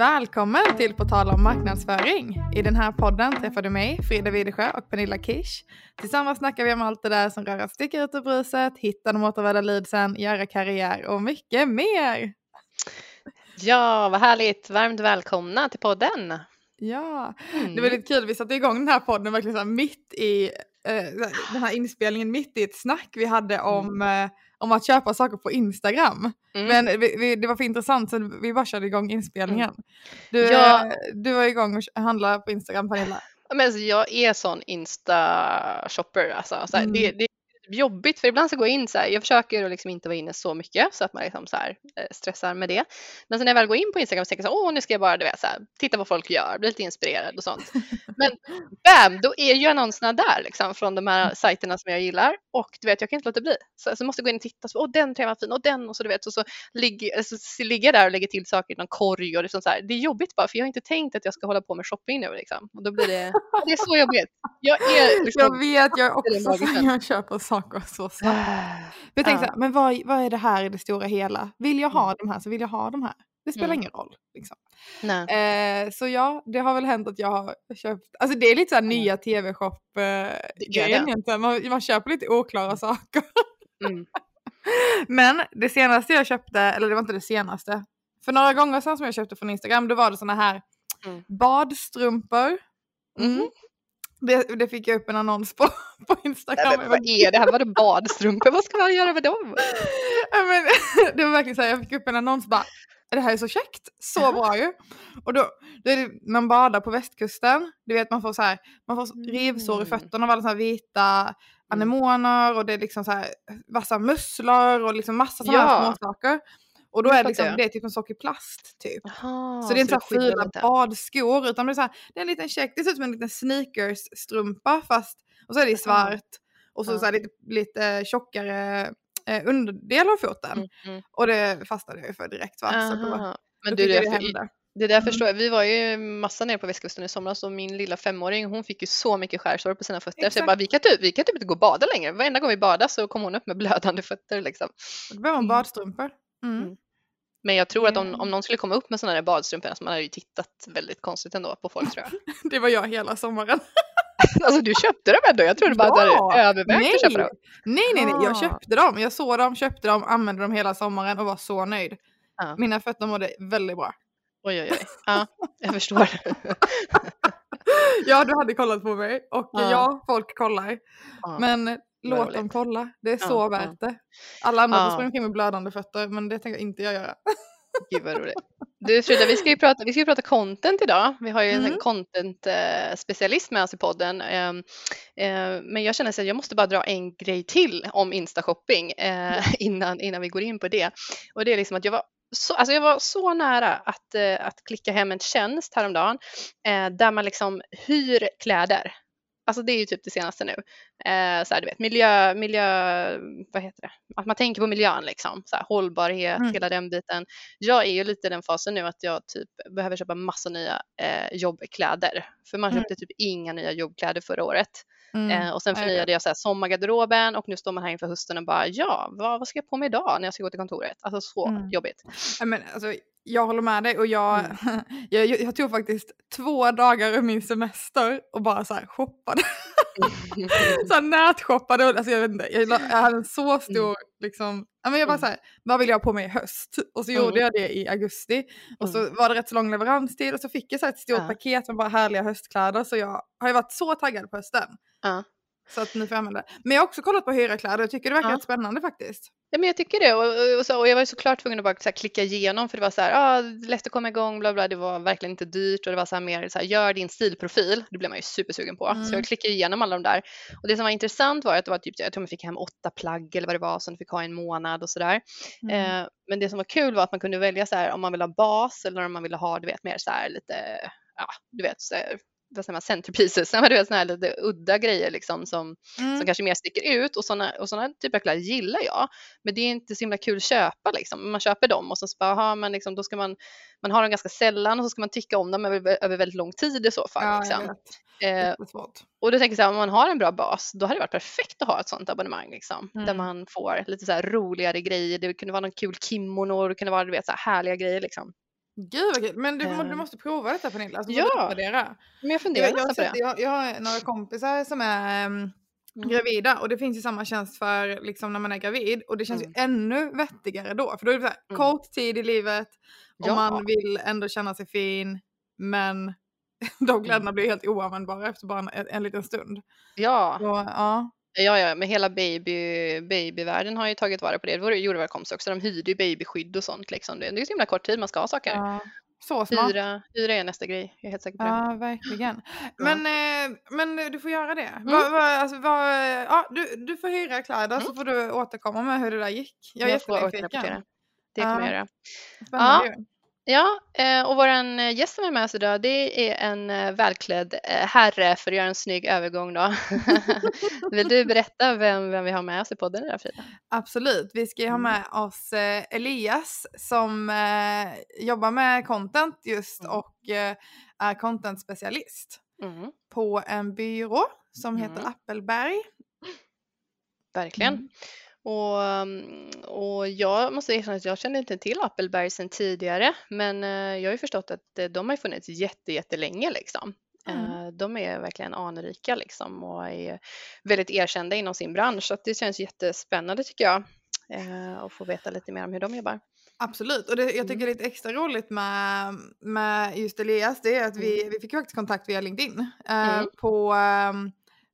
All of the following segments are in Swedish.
Välkommen till På tal om marknadsföring. I den här podden träffar du mig, Frida Widesjö och Pernilla Kish. Tillsammans snackar vi om allt det där som rör att sticka ut ur bruset, hitta de återvärda leadsen, göra karriär och mycket mer. Ja, vad härligt. Varmt välkomna till podden. Ja, mm. det var lite kul. Vi satte igång den här podden verkligen så mitt i eh, den här inspelningen, mitt i ett snack vi hade om mm. eh, om att köpa saker på Instagram. Mm. Men vi, vi, det var för intressant så vi bara körde igång inspelningen. Mm. Du, ja. du var igång och handlade på Instagram Pernilla. Men alltså, jag är sån Insta-shopper. Alltså. Så mm. det, det, jobbigt för ibland så går jag in så här, jag försöker att liksom inte vara inne så mycket så att man liksom så här, eh, stressar med det. Men sen när jag väl går in på Instagram så tänker jag så åh nu ska jag bara du vet, så här, titta vad folk gör, bli lite inspirerad och sånt. Men bam, då är ju annonserna där liksom från de här sajterna som jag gillar och du vet jag kan inte låta bli. Så, så måste jag gå in och titta, så, åh den tröjan var fin och den och så du vet och så, ligger, så, så ligger jag där och lägger till saker i någon korg och liksom så här. det är jobbigt bara för jag har inte tänkt att jag ska hålla på med shopping nu liksom. Och då blir det, det är så jobbigt. Jag, är, liksom, jag vet, jag är också så jag köper saker så snabbt. Jag tänkte ja. men vad, vad är det här i det stora hela? Vill jag ha mm. de här så vill jag ha de här. Det spelar mm. ingen roll. Liksom. Eh, så ja, det har väl hänt att jag har köpt, alltså det är lite såhär nya tv-shop-grejen eh, man, man köper lite oklara saker. Mm. Men det senaste jag köpte, eller det var inte det senaste, för några gånger sedan som jag köpte från Instagram, då var det såna här mm. badstrumpor. Mm. Det, det, fick jag upp en annons på, på Instagram. Men, vad är det här? Var det badstrumpor? vad ska man göra med dem? men, det var verkligen så här, jag fick upp en annons bara, det här är så käckt, så bra ju. Och då, då är det, man badar på västkusten, du vet man får så här, man får rivsår i mm. fötterna av alla så här vita mm. anemoner och det är liksom så här vassa musslor och liksom massa sådana ja. små saker. Och då är det, liksom, det är typ en sak i plast typ. Aha, så det är inte så, fula badskor utan det är, så här, det är en liten check, det ser ut som en liten sneakers-strumpa fast och så är det svart och så, så här, lite, lite tjockare eh, underdel av foten. Mm, mm. Och det fastnade jag ju för direkt va. Så då, Men du, det, det, det där förstår jag. Vi var ju massa nere på västkusten i somras och min lilla femåring hon fick ju så mycket skärsår på sina fötter Exakt. så jag bara vi kan, typ, vi kan typ inte gå och bada längre. Varenda gång vi badade så kom hon upp med blödande fötter liksom. Då behöver man mm. badstrumpor. Mm. Mm. Men jag tror att om, om någon skulle komma upp med sådana där badstrumpor, alltså man hade ju tittat väldigt konstigt ändå på folk tror jag. det var jag hela sommaren. alltså du köpte dem ändå? Jag trodde bara ja, att du hade övervägt nej. att köpa dem. Nej, nej, nej, jag köpte dem. Jag såg dem, köpte dem, använde dem hela sommaren och var så nöjd. Ja. Mina fötter mådde väldigt bra. Oj, oj, oj. Ja, jag förstår. ja, du hade kollat på mig och ja, ja folk kollar. Men låt dem kolla. Det är så värt det. Alla andra får springa omkring med blödande fötter, men det tänker inte jag göra. Gud vad roligt. Du Frida, vi ska ju prata, vi ska ju prata content idag. Vi har ju mm. en content specialist med oss i podden. Ehm, eh, men jag känner att jag måste bara dra en grej till om Insta-shopping eh, innan, innan vi går in på det. Och det är liksom att jag var så, alltså jag var så nära att, eh, att klicka hem en tjänst häromdagen där man liksom hyr kläder Alltså det är ju typ det senaste nu. Eh, så här, du vet, miljö, miljö, vad heter det? Att man tänker på miljön liksom, så här, hållbarhet, mm. hela den biten. Jag är ju lite i den fasen nu att jag typ behöver köpa massa nya eh, jobbkläder. För man mm. köpte typ inga nya jobbkläder förra året. Mm. Eh, och sen förnyade jag så här, sommargarderoben och nu står man här inför hösten och bara ja, vad, vad ska jag på mig idag när jag ska gå till kontoret? Alltså så mm. jobbigt. Men, alltså, jag håller med dig och jag, mm. jag, jag, tog faktiskt två dagar ur min semester och bara så här shoppade. så här nätshoppade, alltså jag vet inte, jag, jag hade en så stor mm. liksom, jag bara mm. så här, vad vill jag ha på mig i höst? Och så mm. gjorde jag det i augusti och så mm. var det rätt så lång leveranstid och så fick jag så ett stort paket med bara härliga höstkläder så jag har ju varit så taggad på hösten. Så att nu får jag använda. Men jag har också kollat på hyra kläder och tycker det verkar ja. spännande faktiskt. Ja, men jag tycker det och, och, så, och jag var såklart tvungen att bara så klicka igenom för det var så här, ah, lätt att komma igång, bla bla, det var verkligen inte dyrt och det var så här mer så här, gör din stilprofil, det blev man ju supersugen på. Mm. Så jag klickade igenom alla de där och det som var intressant var att det var typ, jag tror man fick hem åtta plagg eller vad det var som du fick ha i en månad och sådär. Mm. Eh, men det som var kul var att man kunde välja så här om man vill ha bas eller om man ville ha, du vet, mer så här lite ja, du vet, vad säger man, centerpieces, du vet, såna här lite udda grejer liksom som, mm. som kanske mer sticker ut och sådana och såna typer av kläder gillar jag. Men det är inte så himla kul att köpa liksom. Man köper dem och så bara, aha, men liksom, då ska man, man har dem ganska sällan och så ska man tycka om dem över, över väldigt lång tid i så fall. Ja, liksom. Eh, och då tänker jag så här, om man har en bra bas, då hade det varit perfekt att ha ett sånt abonnemang liksom, mm. där man får lite så här roligare grejer. Det kunde vara någon kul kimono, det kunde vara du vet, så här härliga grejer liksom. Gud vad kul. Men du, du måste prova detta Pernilla. Alltså, Ja. Utvärdera. Men jag funderar Jag, jag, på det. jag, jag har några kompisar som är um, Mm. gravida och det finns ju samma tjänst för liksom, när man är gravid och det känns Mm. ju ännu vettigare då. För då är det så här, Mm. kort tid i livet och Ja. man vill ändå känna sig fin men de kläderna blir helt oanvändbara efter bara en, en liten stund. Ja, Så, ja. Ja, ja, men hela baby, babyvärlden har ju tagit vara på det. Det var- gjorde våra kompisar också. De hyrde ju babyskydd och sånt. Liksom. Det är så himla kort tid man ska ha saker. ja. Så smart. Hyra, hyra är nästa grej. Jag är helt säker på det. Ja, verkligen. Men, eh, men du får göra det. Mm. Va, va, alltså, va, ja, du, du får hyra kläder Mm. så får du återkomma med hur det där gick. Jag är Jag jättenyfiken. återrapportera. Det kommer Ja. jag göra. Spännande ju. Ja, eh, och vår gäst som är med oss idag, det är en eh, välklädd eh, herre för att göra en snygg övergång då. Vill du berätta vem, vem vi har med oss i podden idag Frida? Absolut. Vi ska ju ha Mm. med oss eh, Elias som eh, jobbar med content just Mm. och eh, är content-specialist Mm, på en byrå som heter Mm. Appelberg. verkligen. Mm. Och, mm, och jag måste erkänna att jag kände inte till Appelberg sedan tidigare, men eh, jag har ju förstått att eh, de har funnits jätte, jättelänge liksom. Mm. De är verkligen anrika liksom och är väldigt erkända inom sin bransch, så det känns jättespännande tycker jag att få veta lite mer om hur de jobbar. Absolut, och det, jag tycker Mm. det är lite extra roligt med, med just Elias, det är att vi, vi fick faktiskt kontakt via LinkedIn eh, Mm. på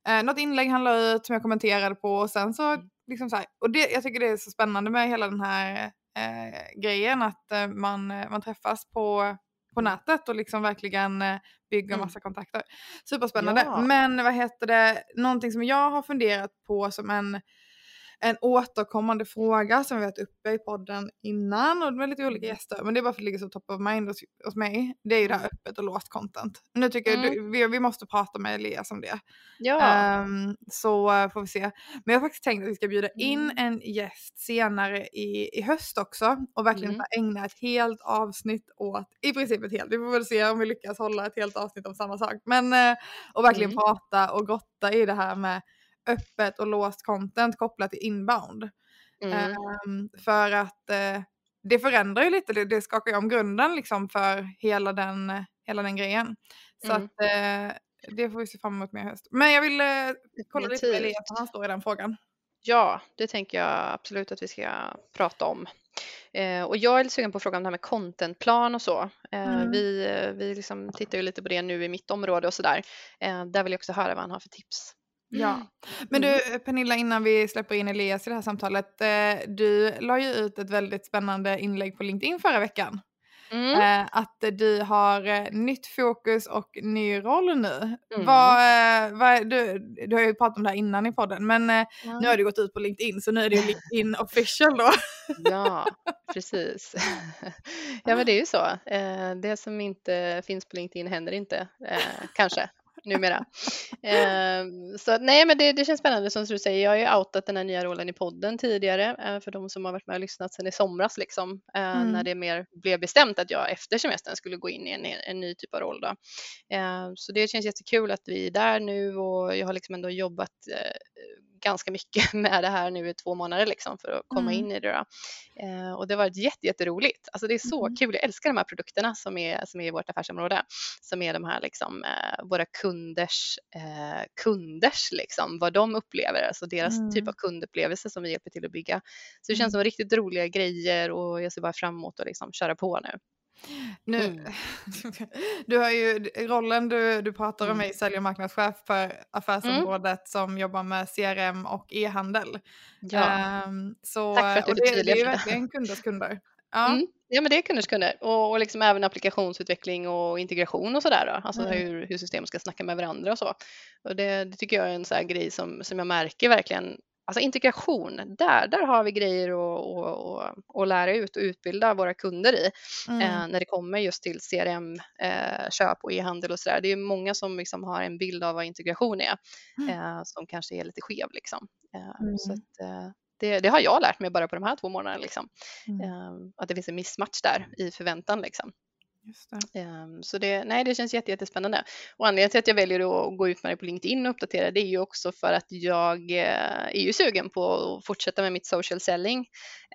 eh, något inlägg han la ut som jag kommenterade på och sen så Mm. Liksom så här, och det, jag tycker det är så spännande med hela den här eh, grejen att eh, man, eh, man träffas på, på nätet och liksom verkligen eh, bygger Mm. massa kontakter. Superspännande. Ja. Men vad heter det, någonting som jag har funderat på som en en återkommande fråga som vi varit uppe i podden innan och med lite olika Mm. gäster. Men det är bara för att det ligger så top of mind hos, hos mig. Det är ju det här öppet och låst content. Nu tycker jag Mm. du, vi, vi måste prata med Elias om det. Ja, Ehm, så eh, får vi se. Men jag har faktiskt tänkt att vi ska bjuda in Mm. en gäst senare i, i höst också och verkligen Mm. ägna ett helt avsnitt åt, i princip ett helt, vi får väl se om vi lyckas hålla ett helt avsnitt om samma sak. Men eh, och verkligen Mm. prata och grotta i det här med öppet och låst content kopplat till inbound. mm. Ehm, för att eh, det förändrar ju lite, det, det skakar ju om grunden liksom för hela den, hela den grejen. Så Mm. att eh, det får vi se fram emot mer i höst. Men jag vill eh, kolla lite med. Elias han står i den frågan. Ja, det tänker jag absolut att vi ska prata om. Eh, och jag är lite sugen på frågan om det här med contentplan och så. Eh, Mm. Vi, vi liksom tittar ju lite på det nu i mitt område och sådär. Eh, där vill jag också höra vad han har för tips. Ja. Men Mm. du Pernilla, innan vi släpper in Elias i det här samtalet. Eh, du la ju ut ett väldigt spännande inlägg på LinkedIn förra veckan. Mm. Eh, att du har eh, nytt fokus och ny roll nu. Mm. Vad, vad, du, du har ju pratat om det här innan i podden men Ja. nu har du gått ut på LinkedIn så nu är det ju LinkedIn official då. Ja, precis. Ja, men det är ju så. Det som inte finns på LinkedIn händer inte, kanske, numera. Eh, Så nej, men det, det känns spännande som du säger. Jag har ju outat den här nya rollen i podden tidigare eh, för de som har varit med och lyssnat sedan i somras, liksom, eh, Mm. när det mer blev bestämt att jag efter semestern skulle gå in i en, en ny typ av roll. Då. Eh, Så det känns jättekul att vi är där nu och jag har liksom ändå jobbat eh, ganska mycket med det här nu i två månader liksom för att komma Mm. in i det. Eh, och det har varit jätte, jätteroligt. Alltså det är så Mm. kul. Jag älskar de här produkterna som är, som är i vårt affärsområde. Som är de här liksom, eh, våra kunders, eh, kunders liksom, vad de upplever, alltså deras Mm. typ av kundupplevelse som vi hjälper till att bygga. Så det känns Mm. som riktigt roliga grejer och jag ser bara fram emot att liksom köra på nu. Nu, Mm. du har ju rollen du, du pratar om Mm. är sälj och marknadschef för affärsområdet som jobbar med CRM och e-handel. Ja. Ehm, så, Tack för att du och det, det är ju verkligen kunders kunder. Ja. Mm. Ja, men det är kunders kunder och, och liksom även applikationsutveckling och integration och sådär. Alltså Mm. hur, hur system ska snacka med varandra och så. Och det, det tycker jag är en sån grej som, som jag märker verkligen. Alltså integration, där, där har vi grejer att, att, att lära ut och utbilda våra kunder i Mm. eh, när det kommer just till CRM-köp och e-handel och sådär. Det är många som liksom har en bild av vad integration är Mm. eh, som kanske är lite skev. Liksom. Eh, Mm. Så att, eh, det, det har jag lärt mig bara på de här två månaderna. Liksom. Mm. Eh, att det finns en missmatch där i förväntan. Liksom. Um, så det, nej, det känns jätte, jättespännande. Och anledningen till att jag väljer att gå ut med det på LinkedIn och uppdatera det är ju också för att jag eh, är ju sugen på att fortsätta med mitt social selling.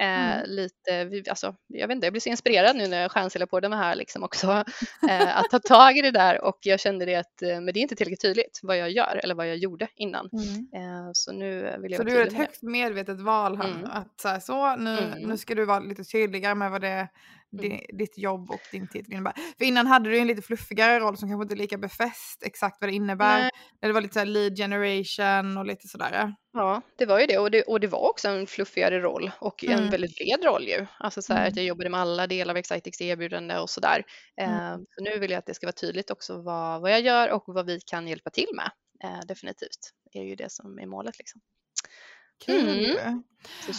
Eh, mm. Lite, alltså, jag vet inte, jag blir så inspirerad nu när jag stjärnsäljer på det här liksom också. Eh, att ta tag i det där och jag kände det att men det är inte tillräckligt tydligt vad jag gör eller vad jag gjorde innan. Mm. Så nu vill jag Så du är ett högt medvetet val här mm. att så, här, så nu, mm. nu ska du vara lite tydligare med vad det Mm. ditt jobb och din titel innebär. För innan hade du en lite fluffigare roll som kanske inte är lika befäst exakt vad det innebär. Nej. Det var lite så lead generation och lite sådär. Ja, det var ju det och, det och det var också en fluffigare roll och en mm. väldigt bred roll ju. Alltså så här, mm. att jag jobbade med alla delar av Excitex erbjudande och sådär. Mm. Eh, så nu vill jag att det ska vara tydligt också vad, vad jag gör och vad vi kan hjälpa till med. Eh, definitivt, det är ju det som är målet liksom. Kul! Mm.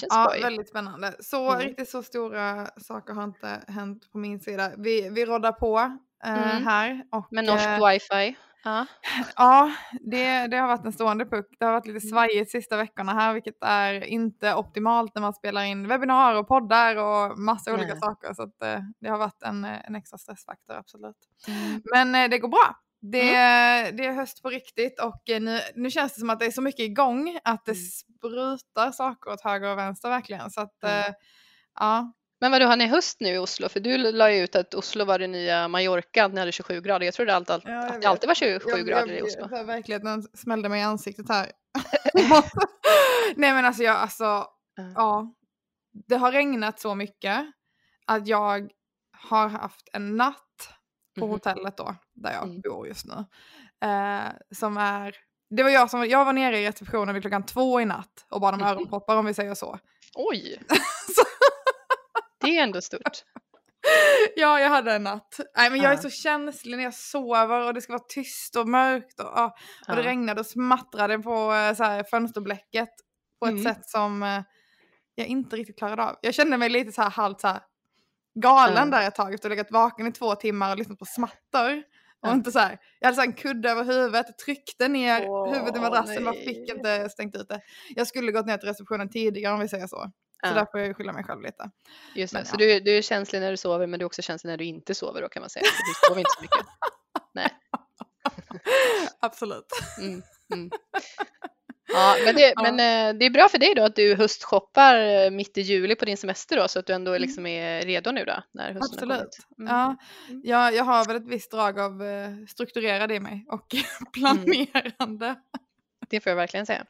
ja, skoj. väldigt spännande. Så mm. riktigt så stora saker har inte hänt på min sida. Vi, vi roddar på eh, mm. här. Och, Med norskt eh, wifi. Ja, ja det, det har varit en stående puck. Det har varit lite mm. svajigt sista veckorna här, vilket är inte optimalt när man spelar in webbinar och poddar och massa Nej. olika saker. Så att, eh, det har varit en, en extra stressfaktor, absolut. Mm. Men eh, det går bra. Det, mm. det är höst på riktigt och eh, nu, nu känns det som att det är så mycket igång att det mm. sprutar saker åt höger och vänster verkligen. Så att, mm. äh, ja. Men vadå, har ni höst nu i Oslo? För du la ju ut att Oslo var det nya Mallorca, ni hade 27 grader. Jag trodde alltid, ja, att det alltid var 27 jag, grader jag, i Oslo. Jag, verkligheten smällde mig i ansiktet här. Nej men alltså jag, alltså, mm. ja. Det har regnat så mycket att jag har haft en natt på mm. hotellet då, där jag mm. bor just nu. Eh, som är, det var jag som, jag var nere i receptionen vid klockan två i natt och bad om mm. öronproppar om vi säger så. Oj! det är ändå stort. ja, jag hade en natt. Nej, men jag är så känslig när jag sover och det ska vara tyst och mörkt och, och, och det regnade och smattrade på eh, så här, fönsterblecket på ett mm. sätt som eh, jag inte riktigt klarade av. Jag kände mig lite så här halvt så här galen där ett tag efter att ha legat vaken i två timmar och lyssnat på smattor. Och inte så här, jag hade så en kudde över huvudet, tryckte ner oh, huvudet i madrassen, man fick inte stängt ut det. Jag skulle gått ner till receptionen tidigare om vi säger så. Så ja. där får jag skylla mig själv lite. Just det, men, så ja. du, du är känslig när du sover men du är också känslig när du inte sover då kan man säga. Du sover inte så mycket. Nej. Absolut. Mm, mm. Ja, men, det, men eh, det är bra för dig då att du höstshoppar eh, mitt i juli på din semester då så att du ändå mm. liksom är redo nu då när hösten Absolut. har kommit. Mm. Ja, mm. jag, jag har väl ett visst drag av eh, strukturerad i mig och planerande. Mm. Det får jag verkligen säga.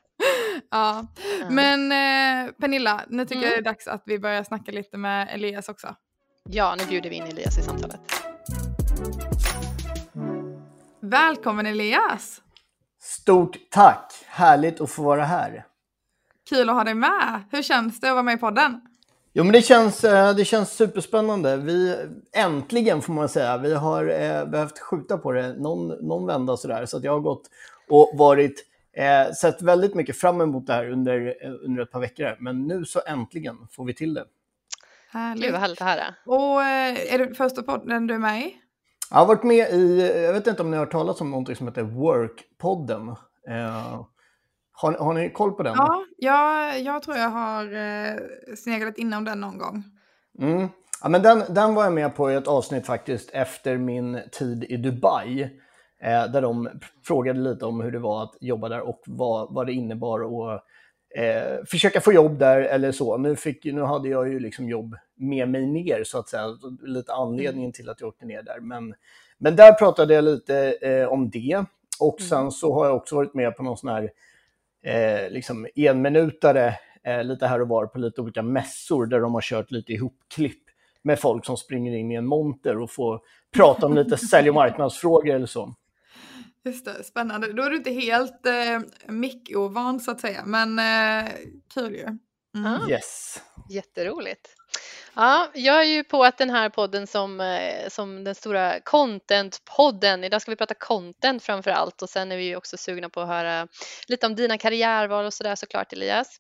Ja, men eh, Pernilla, nu tycker jag det är dags att vi börjar snacka lite med Elias också. Ja, nu bjuder vi in Elias i samtalet. Välkommen Elias! Stort tack! Härligt att få vara här. Kul att ha dig med. Hur känns det att vara med i podden? Jo, men det känns, eh, det känns superspännande. Vi, äntligen får man säga. Vi har eh, behövt skjuta på det någon, någon vända sådär. Så att jag har gått och varit, eh, sett väldigt mycket fram emot det här under, eh, under ett par veckor. Men nu så äntligen får vi till det. Härligt. Gud vad härligt att höra. Och är det första podden du är med i? Jag har varit med i, jag vet inte om ni har hört talas om någonting som heter Work-podden. Eh, har, har, ni koll på den? Ja, jag, jag tror jag har eh, sneglat inom den någon gång. Mm. Ja, men den, den var jag med på i ett avsnitt faktiskt efter min tid i Dubai. Eh, där de frågade lite om hur det var att jobba där och vad, vad det innebar att eh, försöka få jobb där eller så. Nu, fick, nu hade jag ju liksom jobb med mig ner så att säga, lite anledningen till att jag åkte ner där. Men, men där pratade jag lite eh, om det och mm. sen så har jag också varit med på någon sån här eh, liksom enminutare eh, lite här och var på lite olika mässor där de har kört lite ihopklipp med folk som springer in i en monter och får prata om lite sälj och marknadsfrågor eller så. Just det, spännande. Då är du inte helt eh, mick-ovan så att säga, men eh, kul ju. Mm. Ah, yes. Jätteroligt. Ja, jag är ju på att den här podden som, eh, som den stora content-podden, idag ska vi prata content framför allt och sen är vi också sugna på att höra lite om dina karriärval och sådär såklart Elias.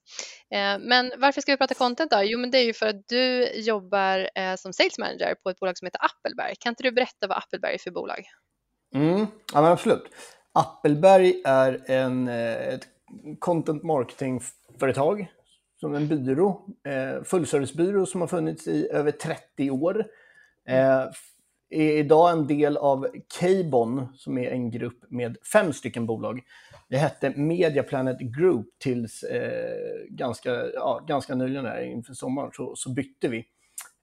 Eh, men varför ska vi prata content då? Jo men det är ju för att du jobbar eh, som sales manager på ett bolag som heter Appelberg. Kan inte du berätta vad Appelberg är för bolag? Mm, ja men absolut. Appelberg är en, ett content marketing-företag som en byrå, eh, fullservicebyrå som har funnits i över 30 år. Eh, är idag en del av Cabon som är en grupp med fem stycken bolag. Det hette Media Planet Group tills eh, ganska, ja, ganska nyligen här, inför sommaren så, så bytte vi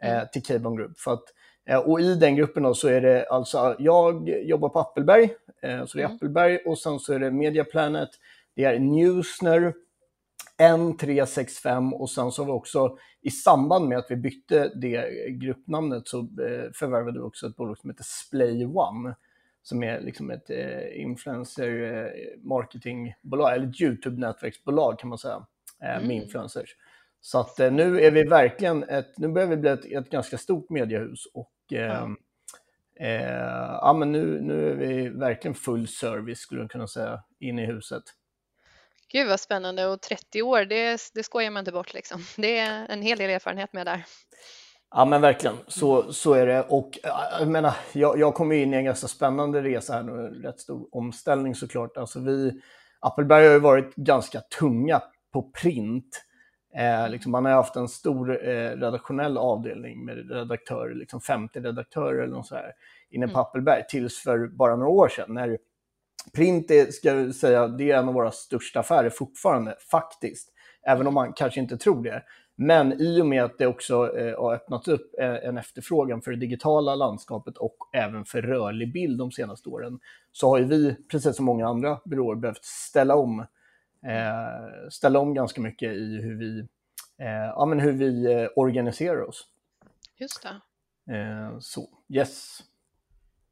eh, mm. till Cabon Group. För att, eh, och i den gruppen då så är det alltså, jag jobbar på Appelberg, eh, så det är mm. Appelberg och sen så är det Media Planet, det är Newsner, N365 och sen så har vi också i samband med att vi bytte det gruppnamnet så eh, förvärvade vi också ett bolag som heter Splay One som är liksom ett eh, influencer eh, marketingbolag, eller ett YouTube-nätverksbolag kan man säga, eh, med mm. influencers. Så att eh, nu är vi verkligen ett, nu börjar vi bli ett, ett ganska stort mediehus och mm. ja, men nu, nu är vi verkligen full service skulle jag kunna säga, in i huset. Gud vad spännande och 30 år, det, det skojar man inte bort liksom. Det är en hel del erfarenhet med där. Ja men verkligen, så, så är det. Och jag menar, jag, jag kom in i en ganska spännande resa här nu, en rätt stor omställning såklart. Alltså vi, Appelberg har ju varit ganska tunga på print. Eh, liksom man har haft en stor eh, redaktionell avdelning med redaktörer, liksom 50 redaktörer eller något så här, inne på mm. Appelberg, tills för bara några år sedan när Print är, ska jag säga, det är en av våra största affärer fortfarande, faktiskt. Även om man kanske inte tror det. Men i och med att det också eh, har öppnats upp eh, en efterfrågan för det digitala landskapet och även för rörlig bild de senaste åren, så har ju vi, precis som många andra byråer, behövt ställa om, eh, ställa om ganska mycket i hur vi, eh, ja, men hur vi eh, organiserar oss. Just det. Eh, så, yes.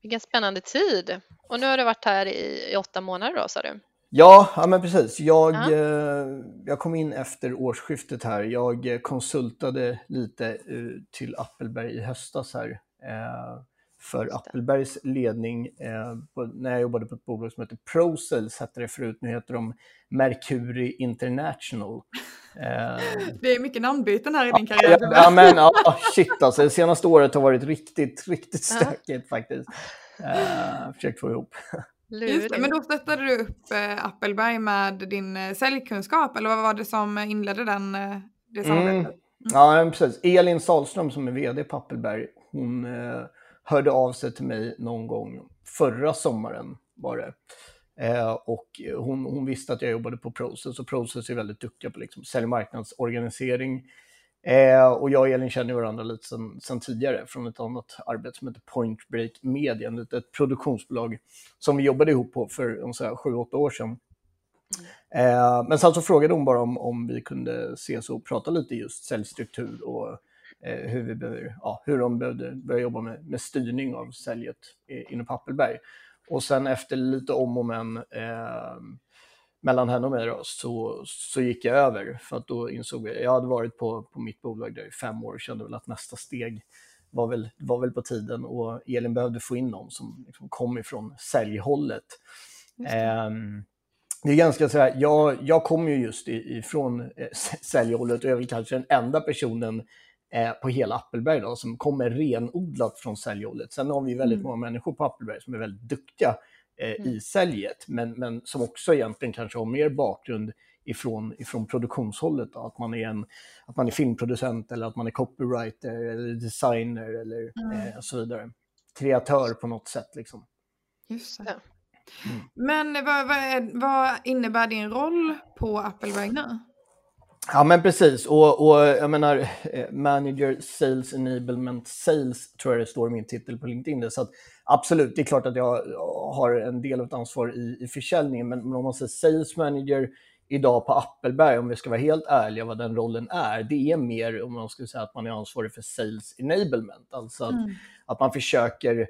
Vilken spännande tid. Och nu har du varit här i, i åtta månader då, sa du? Ja, ja men precis. Jag, ja. eh, jag kom in efter årsskiftet här. Jag konsultade lite eh, till Appelberg i höstas här. Eh, för Appelbergs ledning, eh, på, när jag jobbade på ett bolag som heter ProSales, hette det förut, nu heter de Mercury International. Eh, det är mycket namnbyten här i din karriär. Ja, ja men ja, shit alltså, det senaste året har varit riktigt, riktigt stökigt faktiskt. Eh, försökt få ihop. Just men då stöttade du upp äh, Appelberg med din äh, säljkunskap, eller vad var det som inledde den, äh, det samarbetet? Mm. Mm. Ja, precis. Elin Salström som är vd på Appelberg, hon eh, hörde av sig till mig någon gång förra sommaren var det. Eh, och hon, hon, visste att jag jobbade på Process och Process är väldigt duktiga på liksom säljmarknadsorganisering Eh, och jag och Elin känner varandra lite sen, sen, tidigare från ett annat arbete som heter Point Break Media, ett, ett produktionsbolag som vi jobbade ihop på för sju, åtta år sedan. Eh, men sen så frågade hon bara om, om vi kunde ses och prata lite just säljstruktur och hur, vi behöver, ja, hur de behövde börja jobba med, med styrning av säljet inom Pappelberg. Och sen efter lite om och men eh, mellan henne och mig då, så, så gick jag över. För att då insåg jag, jag hade varit på, på mitt bolag där i fem år och kände väl att nästa steg var väl, var väl på tiden och Elin behövde få in någon som liksom kom ifrån säljhållet. Det. Um, det är ganska så här, jag, jag kommer ju just ifrån eh, säljhållet och är väl kanske den enda personen eh, på hela Appelberg då, som kommer renodlat från säljhållet. Sen har vi väldigt mm. många människor på Appelberg som är väldigt duktiga eh, mm. i säljet, men, men som också egentligen kanske har mer bakgrund ifrån, ifrån produktionshållet. Då. Att, man är en, att man är filmproducent eller att man är copywriter eller designer eller mm. eh, så vidare. Kreatör på något sätt. Liksom. Just det. Mm. Men vad, vad, vad, innebär din roll på Appleberg nu? Ja men precis och, och jag menar eh, Manager Sales Enablement Sales tror jag det står i min titel på LinkedIn. Så att, absolut, det är klart att jag har en del av ett ansvar i, i försäljningen men om man säger Sales Manager idag på Appelberg, om vi ska vara helt ärliga vad den rollen är, det är mer om man skulle säga att man är ansvarig för Sales Enablement. Alltså att, mm. att man försöker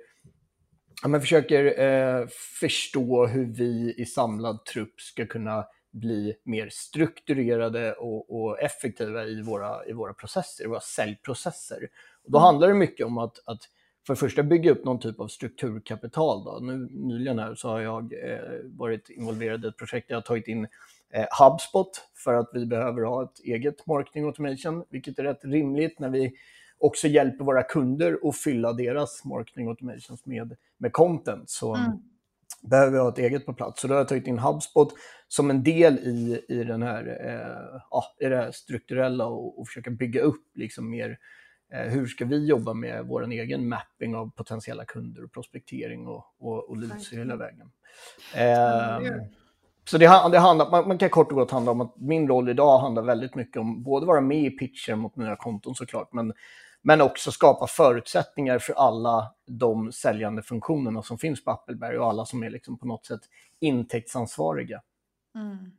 man försöker eh, förstå hur vi i samlad trupp ska kunna bli mer strukturerade och, och, effektiva i våra, i våra processer, i våra säljprocesser. Och då mm. handlar det mycket om att, att för det första bygga upp någon typ av strukturkapital. Då. Nu, nyligen här så har jag eh, varit involverad i ett projekt där jag har tagit in eh, HubSpot för att vi behöver ha ett eget marketing automation, vilket är rätt rimligt när vi också hjälper våra kunder att fylla deras marketing automations med, med content. Så, mm behöver vi ha ett eget på plats. Så då har jag tagit in HubSpot som en del i, i, den här, eh, ja, i det här strukturella och, och försöka bygga upp liksom mer eh, hur ska vi jobba med vår egen mapping av potentiella kunder och prospektering och, och, och leads hela vägen. Eh, så det, det handlar, man, man, kan kort och gott handla om att min roll idag handlar väldigt mycket om både vara med i pitchen mot nya konton såklart, men, men också skapa förutsättningar för alla de säljande funktionerna som finns på Appleberg och alla som är liksom på något sätt intäktsansvariga. Mm.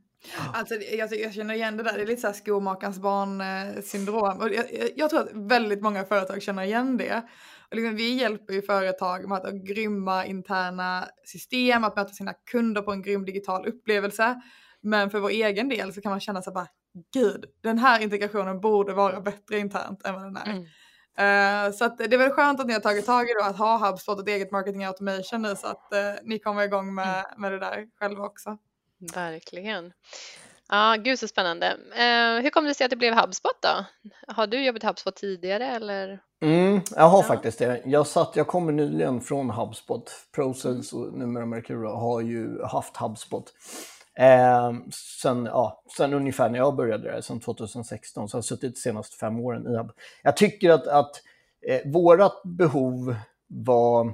Alltså, jag, jag, känner igen det där, det är lite så här skomakarens barn-syndrom. Och jag, jag, tror att väldigt många företag känner igen det. Och liksom, vi hjälper ju företag med att ha grymma interna system, att möta sina kunder på en grym digital upplevelse. Men för vår egen del så kan man känna sig bara, gud, den här integrationen borde vara bättre internt än vad den är. Mm. Uh, så att det är väl skönt att ni har tagit tag i då att ha HubSpot och ett eget marketing automation nu så att uh, ni kommer igång med, mm. med det där själva också. Verkligen. Ja, gud så spännande. Uh, hur kom det sig att det blev HubSpot då? Har du jobbat i HubSpot tidigare eller? Mm, jag har ja. faktiskt det. Jag, satt, jag kommer nyligen från HubSpot. ProSales och numera Mercuro har ju haft HubSpot. Eh, sen, ja, sen ungefär när jag började där, sen 2016, så har jag suttit de senaste fem åren i Hub. Jag tycker att, att eh, vårt behov var,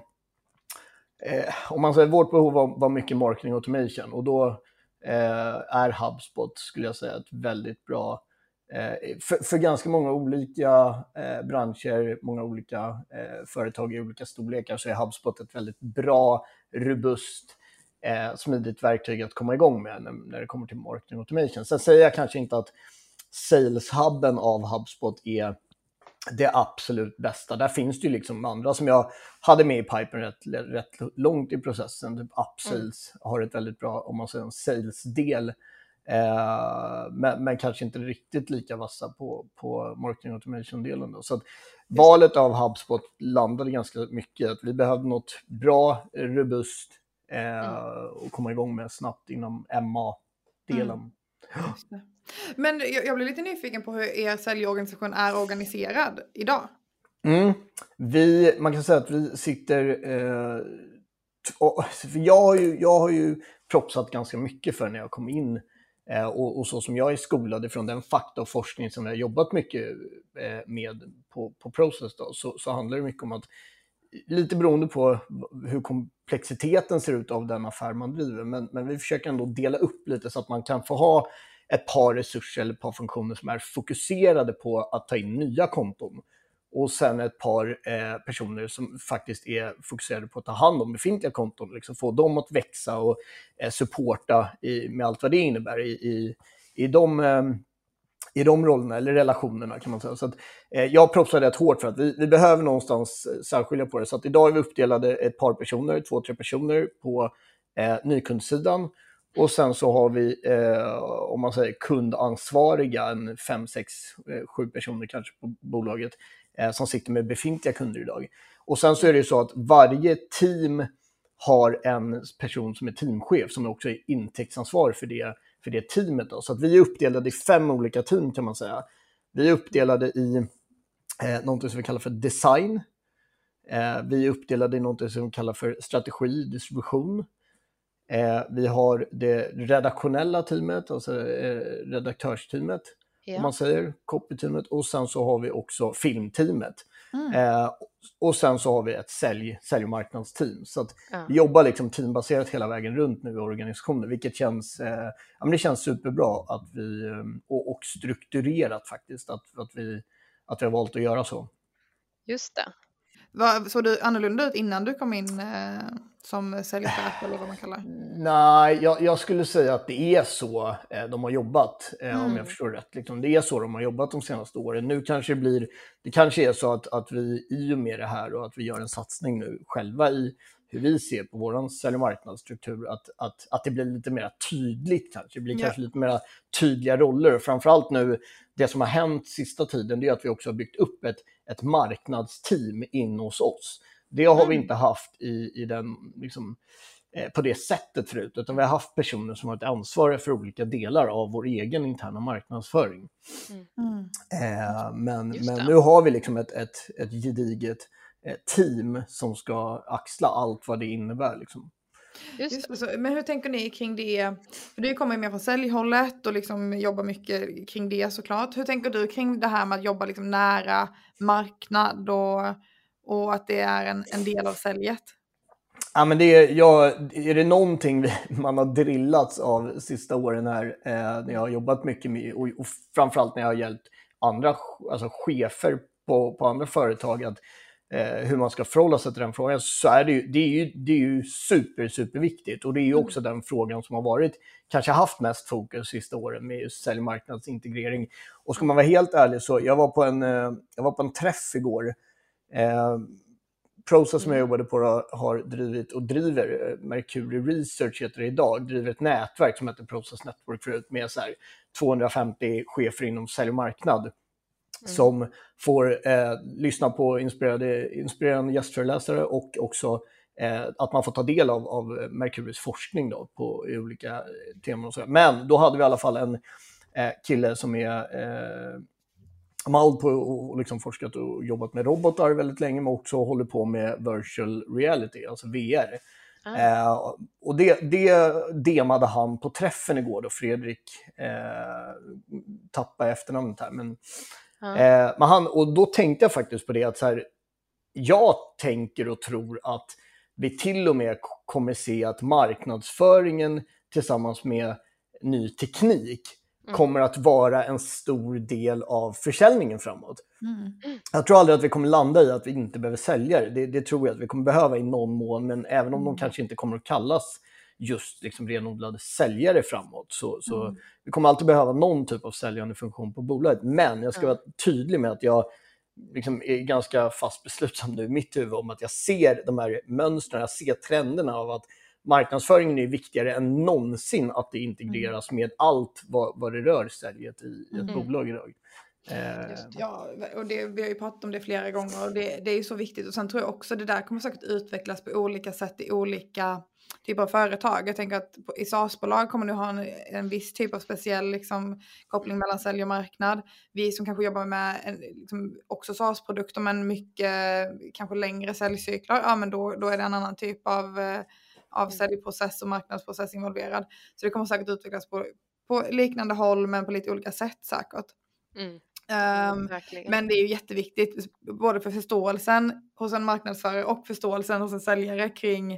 eh, om man säger vårt behov var, var mycket marketing automation och då Eh, är HubSpot, skulle jag säga, ett väldigt bra eh, för, för, ganska många olika eh, branscher, många olika eh, företag i olika storlekar så är HubSpot ett väldigt bra, robust, smidigt verktyg att komma igång med när, när det kommer till marketing automation. Sen säger jag kanske inte att sales-hubben av HubSpot är det absolut bästa. Där finns det ju liksom andra som jag hade med i pipen rätt, rätt långt i processen. Typ Upsales mm. har ett väldigt bra, om man säger en sales-del. Eh, men, men, kanske inte riktigt lika vassa på, på marketing automation-delen. Så valet av HubSpot landade ganska mycket att vi behövde något bra, robust eh, mm. och komma igång med snabbt inom MA-delen. Mm. Men jag, blir lite nyfiken på hur er säljorganisation är organiserad idag. Mm. Vi, man kan säga att vi sitter... Eh, för jag, har ju, jag har ju propsat ganska mycket för när jag kom in eh, och, och, så som jag är skolad ifrån den fakta och forskning som jag har jobbat mycket eh, med på, på Process då, så, så handlar det mycket om att lite beroende på hur komplexiteten ser ut av den affär man driver, men, men vi försöker ändå dela upp lite så att man kan få ha ett par resurser eller ett par funktioner som är fokuserade på att ta in nya konton. Och sen ett par eh, personer som faktiskt är fokuserade på att ta hand om befintliga konton, liksom få dem att växa och eh, supporta i, med allt vad det innebär i, i, i de eh, i de rollerna, eller relationerna kan man säga. Så att, eh, jag propsar rätt hårt för att vi, vi behöver någonstans eh, särskilja på det. Så att idag är vi uppdelade ett par personer, två, tre personer på eh, nykundsidan. och sen så har vi, eh, om man säger kundansvariga, en fem, sex, eh, sju personer kanske på bolaget eh, som sitter med befintliga kunder idag. Och sen så är det ju så att varje team har en person som är teamchef som också är intäktsansvarig för det, för det teamet. Då. Så att vi är uppdelade i fem olika team kan man säga. Vi är uppdelade i eh, något som vi kallar för design. Eh, vi är uppdelade i något som vi kallar för strategi, distribution. Eh, vi har det redaktionella teamet, alltså eh, redaktörsteamet, ja. om man säger, copy-teamet. Och sen så har vi också filmteamet. Mm. Eh, och sen så har vi ett sälj, sälj och marknadsteam. Så att ja. vi jobbar liksom teambaserat hela vägen runt nu i organisationen, vilket känns, eh, ja, men det känns superbra att vi, eh, och, och strukturerat faktiskt, att, att, vi, att vi har valt att göra så. Just det. Var, såg du annorlunda ut innan du kom in eh, som säljchef eller vad man kallar Nej, jag, jag, skulle säga att det är så eh, de har jobbat, mm. om jag förstår rätt. Liksom, det är så de har jobbat de senaste åren. Nu kanske det blir, det kanske är så att, att vi i och med det här och att vi gör en satsning nu själva i hur vi ser på vår sälj och marknadsstruktur, att, att, att det blir lite mer tydligt kanske. Det blir ja. kanske lite mer tydliga roller. Framförallt nu, det som har hänt sista tiden, det är att vi också har byggt upp ett, ett marknadsteam in hos oss. Det har mm. vi inte haft i, i den, liksom, eh, på det sättet förut, utan vi har haft personer som har varit ansvariga för olika delar av vår egen interna marknadsföring. Mm. Eh, men, men nu har vi liksom ett, ett, ett gediget Eh, team som ska axla allt vad det innebär. Liksom. Just Just så, men hur tänker ni kring det? För du kommer ju mer från säljhållet och liksom jobbar mycket kring det såklart. Hur tänker du kring det här med att jobba liksom nära marknad och, och att det är en, en del av säljet? Ja, men det är, ja, är det någonting man har drillats av sista åren här eh, när jag har jobbat mycket med och, och framförallt när jag har hjälpt andra alltså chefer på, på andra företag att eh, hur man ska förhålla sig till den frågan, så är det ju, det är ju, det är ju super, superviktigt. Och det är ju mm. också den frågan som har varit, kanske haft mest fokus sista åren med just säljmarknadsintegrering. Och ska man vara helt ärlig så, jag var på en, eh, jag var på en träff igår. Eh, Process som jag mm. jobbade på har drivit och driver, eh, Mercury Research heter det idag, driver ett nätverk som heter Process Network förut med så 250 chefer inom säljmarknad Mm. som får eh, lyssna på inspirerade, inspirerande gästföreläsare och också eh, att man får ta del av, av Mercuries forskning då, på, olika teman. Och så. Men då hade vi i alla fall en eh, kille som är hållit på och liksom forskat och jobbat med robotar väldigt länge, men också håller på med virtual reality, alltså VR. Ah. Eh, och det, det demade han på träffen igår då, Fredrik eh, tappade efternamnet här. Men Eh, men han, och då tänkte jag faktiskt på det att så här, jag tänker och tror att vi till och med kommer se att marknadsföringen tillsammans med ny teknik mm. kommer att vara en stor del av försäljningen framåt. Mm. Jag tror aldrig att vi kommer landa i att vi inte behöver sälja det. Det tror jag att vi kommer behöva i någon mån, men även om mm. de kanske inte kommer att kallas just liksom renodlade säljare framåt. Så, så mm. vi kommer alltid behöva någon typ av säljande funktion på bolaget. Men jag ska vara tydlig med att jag liksom är ganska fast beslutsam nu i mitt huvud om att jag ser de här mönstren, jag ser trenderna av att marknadsföringen är viktigare än någonsin att det integreras mm. med allt vad, vad det rör säljet i, i ett mm. bolag idag. Eh, Just, ja, och det, vi har ju pratat om det flera gånger och det, det är ju så viktigt. Och sen tror jag också det där kommer säkert utvecklas på olika sätt i olika typ av företag. Jag tänker att i SaaS-bolag kommer du ha en, en viss typ av speciell liksom, koppling mellan sälj och marknad. Vi som kanske jobbar med en, liksom, också SaaS-produkter men mycket kanske längre säljcyklar, ja men då, då är det en annan typ av, eh, av mm. säljprocess och marknadsprocess involverad. Så det kommer säkert utvecklas på, på liknande håll men på lite olika sätt säkert. Mm. Um, men det är ju jätteviktigt, både för förståelsen hos en marknadsförare och förståelsen hos en säljare kring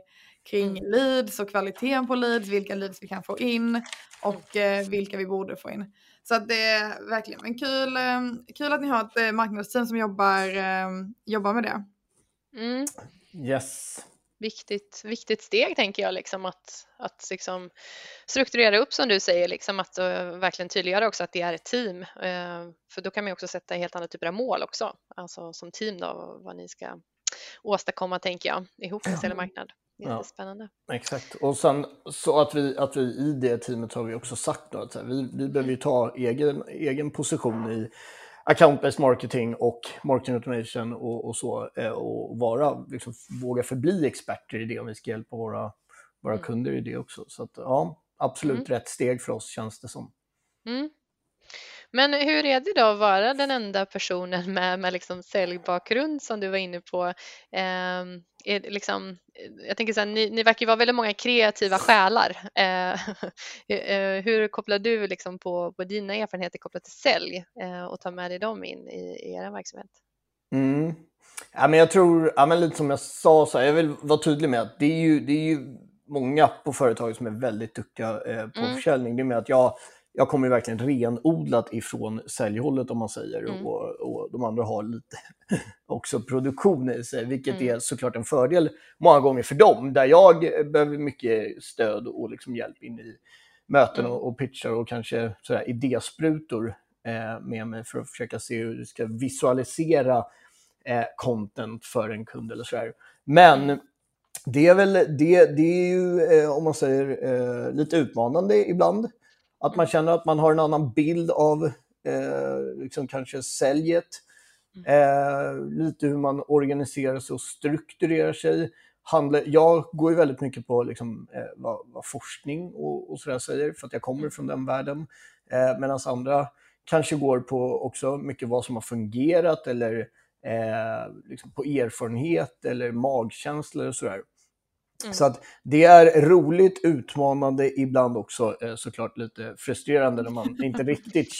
kring mm. leads och kvaliteten på leads, vilka leads vi kan få in och eh, vilka vi borde få in. Så att det är verkligen en kul, eh, kul att ni har ett eh, marknadsteam som jobbar, eh, jobbar med det. Mm. Yes. Viktigt, viktigt steg tänker jag, liksom att, att liksom strukturera upp som du säger, liksom att uh, verkligen tydliggöra också att det är ett team. Uh, för då kan man också sätta helt andra typer av mål också, alltså som team då, vad ni ska åstadkomma tänker jag, ihop med ja. marknad. Jättespännande. Ja, exakt. Och sen så att vi, att vi i det teamet har vi också sagt då att här, vi, vi behöver ju ta egen, egen position i account-based marketing och marketing automation och, och så eh, och vara, liksom, våga förbli experter i det om vi ska hjälpa våra, våra mm. kunder i det också. Så att, ja, absolut mm. rätt steg för oss känns det som. Mm. Men hur är det då att vara den enda personen med, med liksom säljbakgrund som du var inne på? Eh, är liksom, jag tänker så här, ni, ni verkar vara väldigt många kreativa själar. Eh, eh, hur kopplar du liksom på, på dina erfarenheter kopplat till sälj eh, och tar med dig dem in i, i er verksamhet? Mm. Ja, men jag tror, ja, men lite som jag sa, så här, jag vill vara tydlig med att det är ju, det är ju många på företaget som är väldigt duktiga eh, på mm. försäljning. Det är med att jag jag kommer ju verkligen renodlat ifrån säljhållet om man säger mm. och, och de andra har lite också produktion i sig, vilket mm. är såklart en fördel många gånger för dem, där jag behöver mycket stöd och liksom hjälp in i möten mm. och, och pitchar och kanske sådär idésprutor eh, med mig för att försöka se hur du ska visualisera eh, content för en kund eller sådär. Men mm. det är väl det, det är ju, eh, om man säger, eh, lite utmanande ibland. Att man känner att man har en annan bild av eh, liksom kanske säljet. Mm. Eh, lite hur man organiserar sig och strukturerar sig. Handla, jag går ju väldigt mycket på liksom, eh, vad, vad, forskning och, och sådär säger, för att jag kommer mm. från den världen. Eh, Medan andra kanske går på också mycket vad som har fungerat eller eh, liksom på erfarenhet eller magkänsla och sådär. Mm. Så att det är roligt, utmanande, ibland också eh, såklart lite frustrerande när man inte riktigt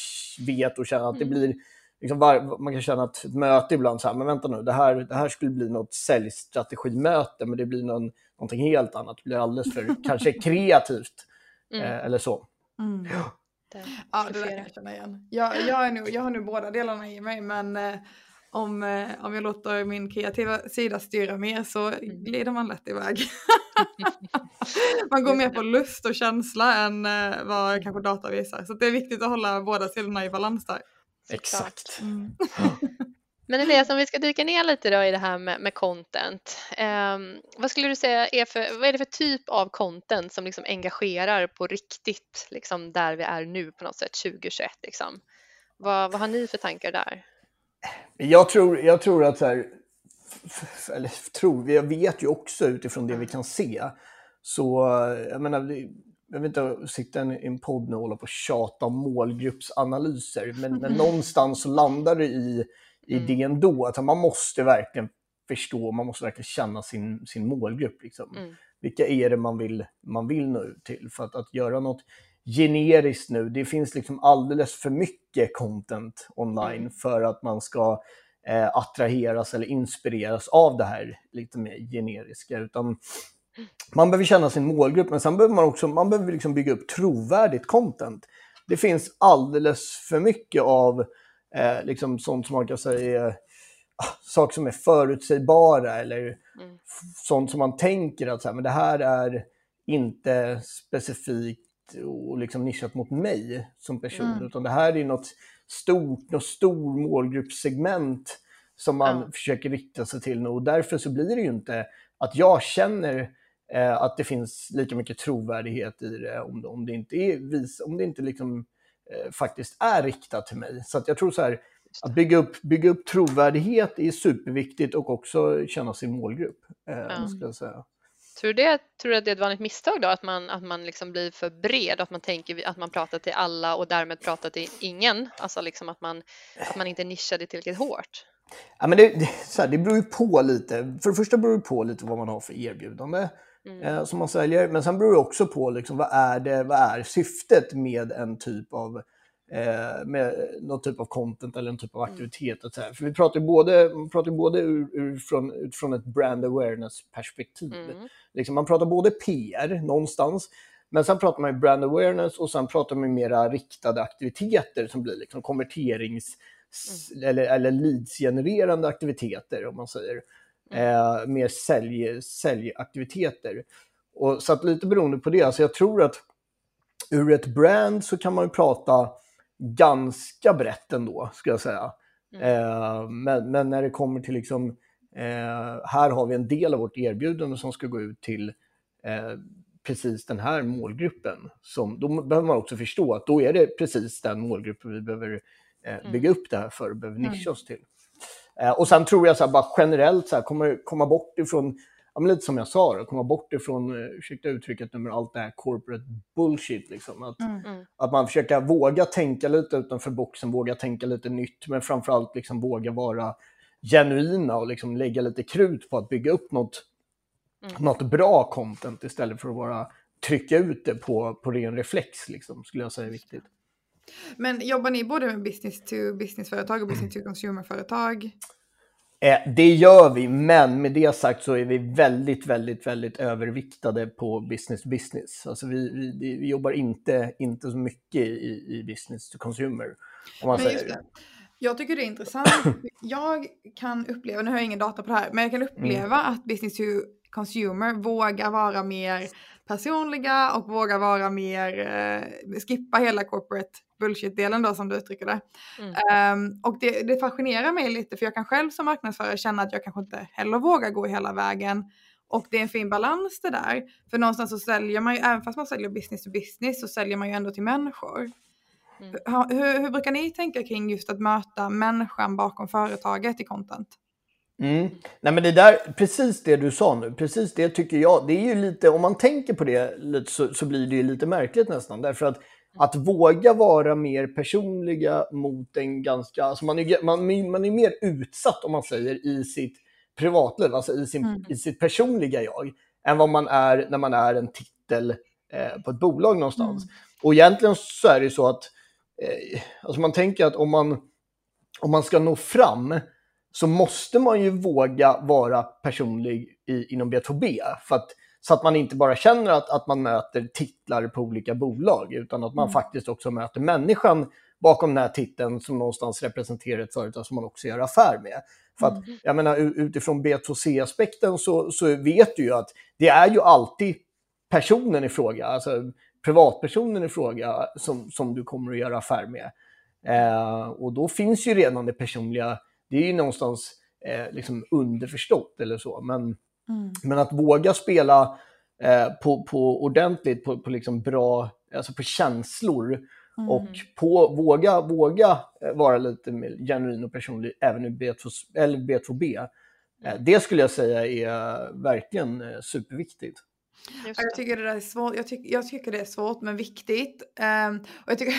vet och känner att det blir Liksom var, man kan känna att ett möte ibland så här, men vänta nu, det här, det här skulle bli något säljstrategimöte, men det blir någon, någonting helt annat. Det blir alldeles för kanske kreativt mm. eh, eller så. Mm. Ja, det där kan jag känna igen. Jag, jag, är nu, jag har nu båda delarna i mig, men eh, om, eh, om jag låter min kreativa sida styra mer så mm. glider man lätt iväg. man går mer på lust och känsla än eh, vad kanske data visar. Så det är viktigt att hålla båda sidorna i balans där. Exakt. Mm. Men Elias, om vi ska dyka ner lite då i det här med, med content. Eh, vad skulle du säga är för, vad är det för typ av content som liksom engagerar på riktigt, liksom där vi är nu på något sätt 2021? Liksom? Vad, vad har ni för tankar där? Jag tror, jag tror att så här, eller tror, jag vet ju också utifrån det vi kan se. Så jag menar, jag vill inte sitta i en podd nu och hålla på och tjata om målgruppsanalyser, men, men någonstans så landar det i, i mm. det ändå, att man måste verkligen förstå, man måste verkligen känna sin, sin målgrupp. Liksom. Mm. Vilka är det man vill, man vill nå ut till? För att, att göra något generiskt nu, det finns liksom alldeles för mycket content online mm. för att man ska eh, attraheras eller inspireras av det här lite mer generiska. Utan man behöver känna sin målgrupp, men sen behöver man också man behöver liksom bygga upp trovärdigt content. Det finns alldeles för mycket av eh, liksom sånt som man kan säga ah, saker som är förutsägbara eller mm. sånt som man tänker att så här, men det här är inte specifikt och liksom nischat mot mig som person, mm. utan det här är något stort, något stor målgruppssegment som man mm. försöker rikta sig till. Och därför så blir det ju inte att jag känner eh, att det finns lika mycket trovärdighet i det om det, om det inte, är vis, om det inte liksom, eh, faktiskt är riktat till mig. Så jag tror så här, att bygga upp, bygga upp trovärdighet är superviktigt och också känna sin målgrupp. Eh, ja. ska jag säga. Tror du, det, tror du att det är ett misstag då, att man, att man liksom blir för bred, att man tänker att man pratar till alla och därmed pratar till ingen? Alltså liksom att man, att man inte nischar det tillräckligt hårt? Ja, men det, det, så här, det beror ju på lite. För det första beror det på lite vad man har för erbjudande mm. eh, som man säljer. Men sen beror det också på liksom, vad, är det, vad är syftet med en typ av eh, med någon typ av content eller en typ av mm. aktivitet. Mm. För vi pratar både, man pratar både ur, ur från, utifrån ett brand awareness-perspektiv. Mm. Liksom, man pratar både PR någonstans, men sen pratar man brand awareness och sen pratar man mera riktade aktiviteter som blir liksom konverterings mm. eller, eller leads-genererande aktiviteter om man säger. Mm. Eh, mer sälj, säljaktiviteter. Och, så att lite beroende på det, alltså jag tror att ur ett brand så kan man ju prata ganska brett ändå, ska jag säga. Mm. Eh, men, men, när det kommer till liksom, eh, här har vi en del av vårt erbjudande som ska gå ut till eh, precis den här målgruppen. Som, då behöver man också förstå att då är det precis den målgruppen vi behöver eh, mm. bygga upp det här för och behöver nischa mm. oss till. Eh, och sen tror jag så här, bara generellt så här, kommer komma bort ifrån ja, men lite som jag sa, då, komma bort ifrån, uh, ursäkta uttrycket, nummer, allt det här corporate bullshit. Liksom. Att, mm. mm. att man försöker våga tänka lite utanför boxen, våga tänka lite nytt, men framförallt liksom våga vara genuina och liksom lägga lite krut på att bygga upp något, mm. något bra content istället för att bara trycka ut det på, på ren reflex, liksom, skulle jag säga är viktigt. Men jobbar ni både med business to business-företag och business to consumer-företag? Eh, det gör vi, men med det sagt så är vi väldigt, väldigt, väldigt överviktade på business to business. Alltså vi, vi, vi jobbar inte, inte så mycket i, i business to consumer. Om man säger. Jag tycker det är intressant. Jag kan uppleva, nu har jag ingen data på det här, men jag kan mm. uppleva mm. att business to consumer vågar vara mer personliga och vågar vara mer, eh, skippa hela corporate bullshit-delen då som du uttrycker det. Mm. Um, och det, det fascinerar mig lite för jag kan själv som marknadsförare känna att jag kanske inte heller vågar gå hela vägen. Och det är en fin balans det där. För någonstans så säljer man ju, även fast man säljer business to business, så säljer man ju ändå till människor. Mm. Hur, hur, hur, brukar ni tänka kring just att möta människan bakom företaget i content? Mm. Nej men det där, precis det du sa nu, precis det tycker jag, det är ju lite, om man tänker på det lite så, så blir det ju lite märkligt nästan. Därför att att våga vara mer personliga mot en ganska, alltså man är, man, man är mer utsatt om man säger i sitt privatliv, alltså i, sin, mm. i sitt personliga jag, än vad man är när man är en titel eh, på ett bolag någonstans. Mm. Och egentligen så är det så att eh, alltså man tänker att om man, om man ska nå fram så måste man ju våga vara personlig i, inom B2B. För att, så att man inte bara känner att, att man möter titlar på olika bolag, utan att man mm. faktiskt också möter människan bakom den här titeln som någonstans representerar ett företag som man också gör affär med. För att, mm. jag menar, utifrån B2C-aspekten så, så vet du ju att det är ju alltid personen i fråga, alltså privatpersonen i fråga som, som du kommer att göra affär med. Eh, och då finns ju redan det personliga, det är ju någonstans eh, liksom underförstått eller så. Men, mm. men att våga spela eh, på, på ordentligt, på, på liksom bra, alltså på känslor mm. och på, våga, våga vara lite mer genuin och personlig även i B2, eller B2B. Eh, det skulle jag säga är verkligen eh, superviktigt. Jag tycker det är svårt. Jag, tyck, jag tycker det är svårt men viktigt. Um, och jag tycker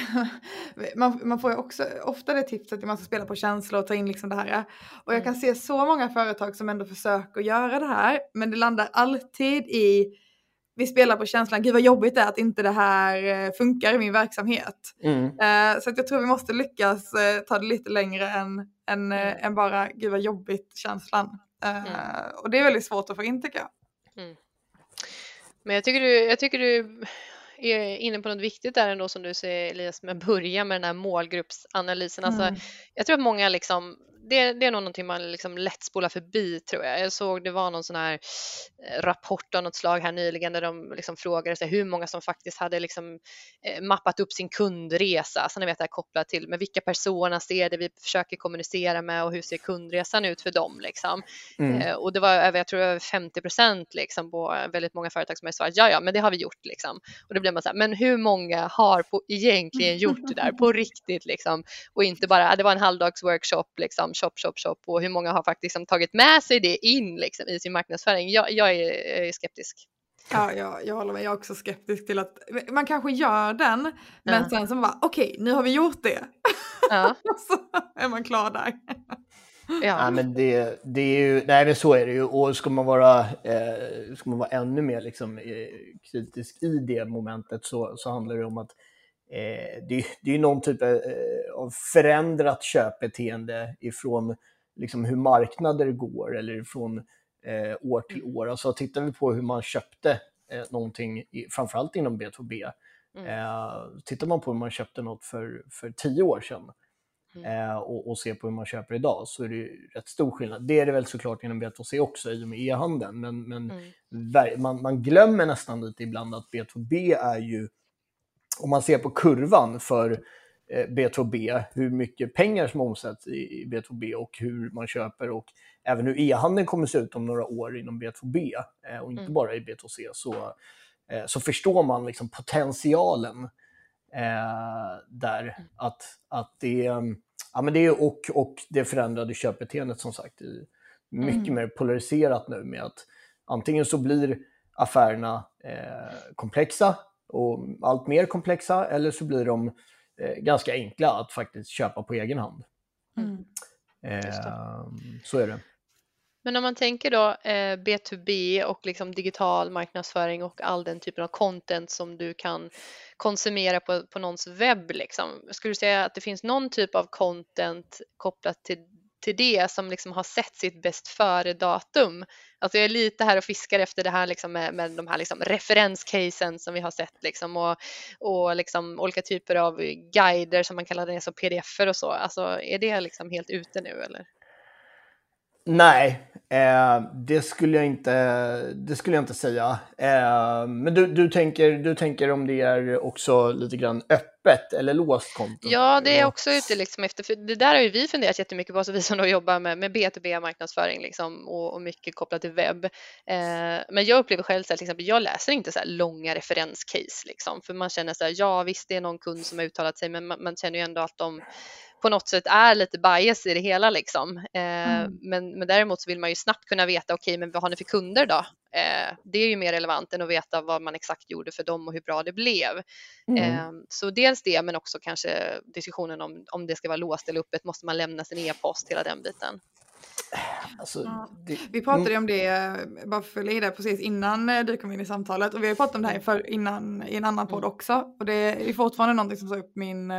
man, man får ju också ofta det tipset att man ska spela på känslor och ta in liksom det här. Och jag kan mm. se så många företag som ändå försöker göra det här, men det landar alltid i vi spelar på känslan, gud vad jobbigt det är att inte det här eh, funkar i min verksamhet. Mm. Uh, så att jag tror vi måste lyckas uh, ta det lite längre än, än, uh, än bara, gud vad jobbigt känslan. Mm. Och det är väldigt svårt att få in tycker jag. Men jag tycker, du, jag tycker du är inne på något viktigt där ändå som du säger Elias med att börja med den här målgruppsanalysen. Alltså, mm. Jag tror att många liksom det, det är nog någonting man liksom lätt spolar förbi tror jag. Jag såg det var någon sån här eh, rapport av något slag här nyligen där de liksom frågade sig hur många som faktiskt hade liksom eh, mappat upp sin kundresa. Så ni vet det här kopplat till med vilka personer är det vi försöker kommunicera med och hur ser kundresan ut för dem liksom. Mm. Eh, och det var över, jag tror över 50 procent liksom på väldigt många företag som har svarat ja, ja, men det har vi gjort liksom. Och då blir man så här, men hur många har på, egentligen gjort det där på riktigt liksom? Och inte bara, det var en halvdags workshop liksom shop, shop, shop och hur många har faktiskt liksom tagit med sig det in liksom, i sin marknadsföring. Jag, jag är, är, skeptisk. Ja, jag, jag håller med. Jag är också skeptisk till att man kanske gör den, men ja. sen så bara okej, okay, nu har vi gjort det. Ja. så är man klar där. Ja. ja. men det, det är ju, nej men så är det ju och ska man vara, eh, ska man vara ännu mer liksom, eh, kritisk i det momentet så, så handlar det om att eh, det, det är någon typ eh, av förändrat köpbeteende ifrån liksom hur marknader går eller från eh, år till år. Alltså tittar vi på hur man köpte eh, någonting, i, framförallt inom B2B, mm. eh, tittar man på hur man köpte något för, för tio år sedan mm. eh, och, och ser på hur man köper idag så är det rätt stor skillnad. Det är det väl såklart inom B2C också i och med e-handeln, men, men mm. man, man glömmer nästan lite ibland att B2B är ju om man ser på kurvan för eh, B2B, hur mycket pengar som omsätts i B2B och hur man köper och även hur e-handeln kommer se ut om några år inom B2B eh, och inte mm. bara i B2C, så, eh, så förstår man liksom potentialen där. Mm. Att, att det, ja, men det är och, och det förändrade köpbeteendet som sagt mycket mm. mer polariserat nu med att antingen så blir affärerna eh, komplexa och allt mer komplexa eller så blir de eh, ganska enkla att faktiskt köpa på egen hand. Mm. Eh, så är det. Men om man tänker då eh, B2B och liksom digital marknadsföring och all den typen av content som du kan konsumera på, på någons webb, liksom. skulle du säga att det finns någon typ av content kopplat till till det som liksom har sett sitt bäst före-datum. Alltså jag är lite här och fiskar efter det här liksom med, med de här liksom referenscasen som vi har sett liksom och, och liksom olika typer av guider som man kallar det, som pdf och så. Alltså är det liksom helt ute nu eller? Nej, eh, det, skulle jag inte, det skulle jag inte säga. Eh, men du, du, tänker, du tänker om det är också lite grann öppet eller låst konto? Ja, det är också ute liksom efter, för det där har ju vi funderat jättemycket på, så vi som då jobbar med, med B2B-marknadsföring liksom, och, och, mycket kopplat till webb. Eh, men jag upplever själv att till jag läser inte så långa referenscase, liksom, för man känner så här, ja visst det är någon kund som har uttalat sig, men man, man känner ju ändå att de på något sätt är lite bias i det hela liksom. Eh, mm. men, men däremot så vill man ju snabbt kunna veta, okej, okay, men vad har ni för kunder då? Eh, det är ju mer relevant än att veta vad man exakt gjorde för dem och hur bra det blev. Mm. Eh, så dels det, men också kanske diskussionen om, om det ska vara låst eller öppet, måste man lämna sin e-post, hela den biten. Alltså, ja. det... Vi pratade ju om det, bara för att det, precis innan du kom in i samtalet. Och vi har ju pratat om det här för, innan, i en annan podd mm. också. Och det är fortfarande någonting som tar upp min,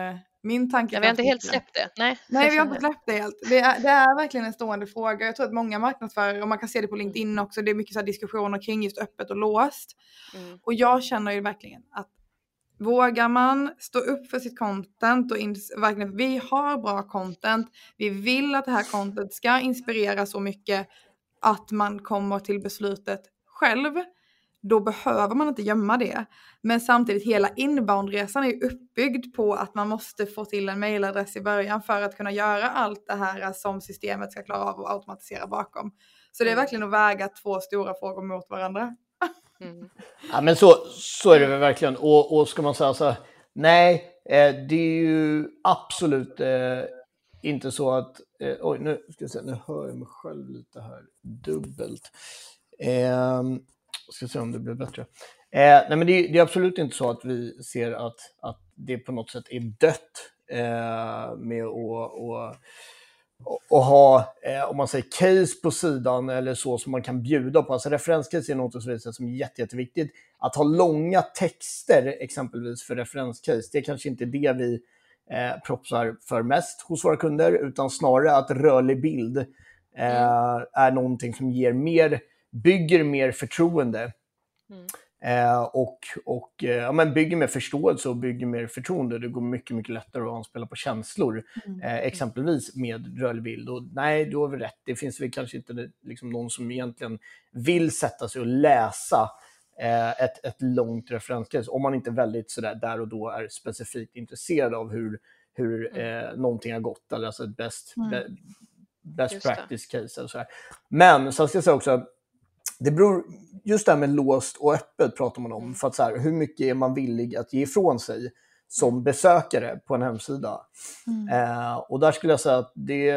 min tanke. Ja, vi har inte helt släppt det. Nej, Nej vi har inte släppt det helt. Det är, det är verkligen en stående fråga. Jag tror att många marknadsförare, och man kan se det på LinkedIn också, det är mycket så diskussioner kring just öppet och låst. Mm. Och jag känner ju verkligen att Vågar man stå upp för sitt content och verkligen, vi har bra content, vi vill att det här content ska inspirera så mycket att man kommer till beslutet själv, då behöver man inte gömma det. Men samtidigt, hela inboundresan är uppbyggd på att man måste få till en mailadress i början för att kunna göra allt det här som systemet ska klara av att automatisera bakom. Så det är mm. verkligen att väga två stora frågor mot varandra. Mm. Ja, men så, så är det väl verkligen. Och, och ska man säga så här, nej, eh, det är ju absolut eh, inte så att... Eh, oj, nu ska jag se, nu hör jag mig själv lite här dubbelt. Eh, ska se om det blir bättre. Eh, nej, men det, det, är absolut inte så att vi ser att, att det på något sätt är dött eh, med att och ha, eh, om man säger case på sidan eller så som man kan bjuda på. Alltså referenscase är något som är jätte, jätteviktigt. Att ha långa texter exempelvis för referenscase, det är kanske inte det vi eh, propsar för mest hos våra kunder, utan snarare att rörlig bild eh, mm. är någonting som ger mer, bygger mer förtroende. Mm. Eh, och och eh, ja, men bygger mer förståelse och bygger mer förtroende. Det går mycket, mycket lättare att anspela på känslor, mm. eh, exempelvis med rörlig bild. Och nej, du har väl rätt. Det finns väl kanske inte liksom, någon som egentligen vill sätta sig och läsa eh, ett, ett långt referenskrets, om man inte väldigt sådär där och då är specifikt intresserad av hur, hur mm. eh, någonting har gått, eller alltså ett best, mm. be, best practice case. Och så här. Men så ska jag säga också, det beror, just det här med låst och öppet pratar man om. Mm. För att så här, hur mycket är man villig att ge ifrån sig som besökare på en hemsida? Mm. Eh, och där skulle jag säga att det,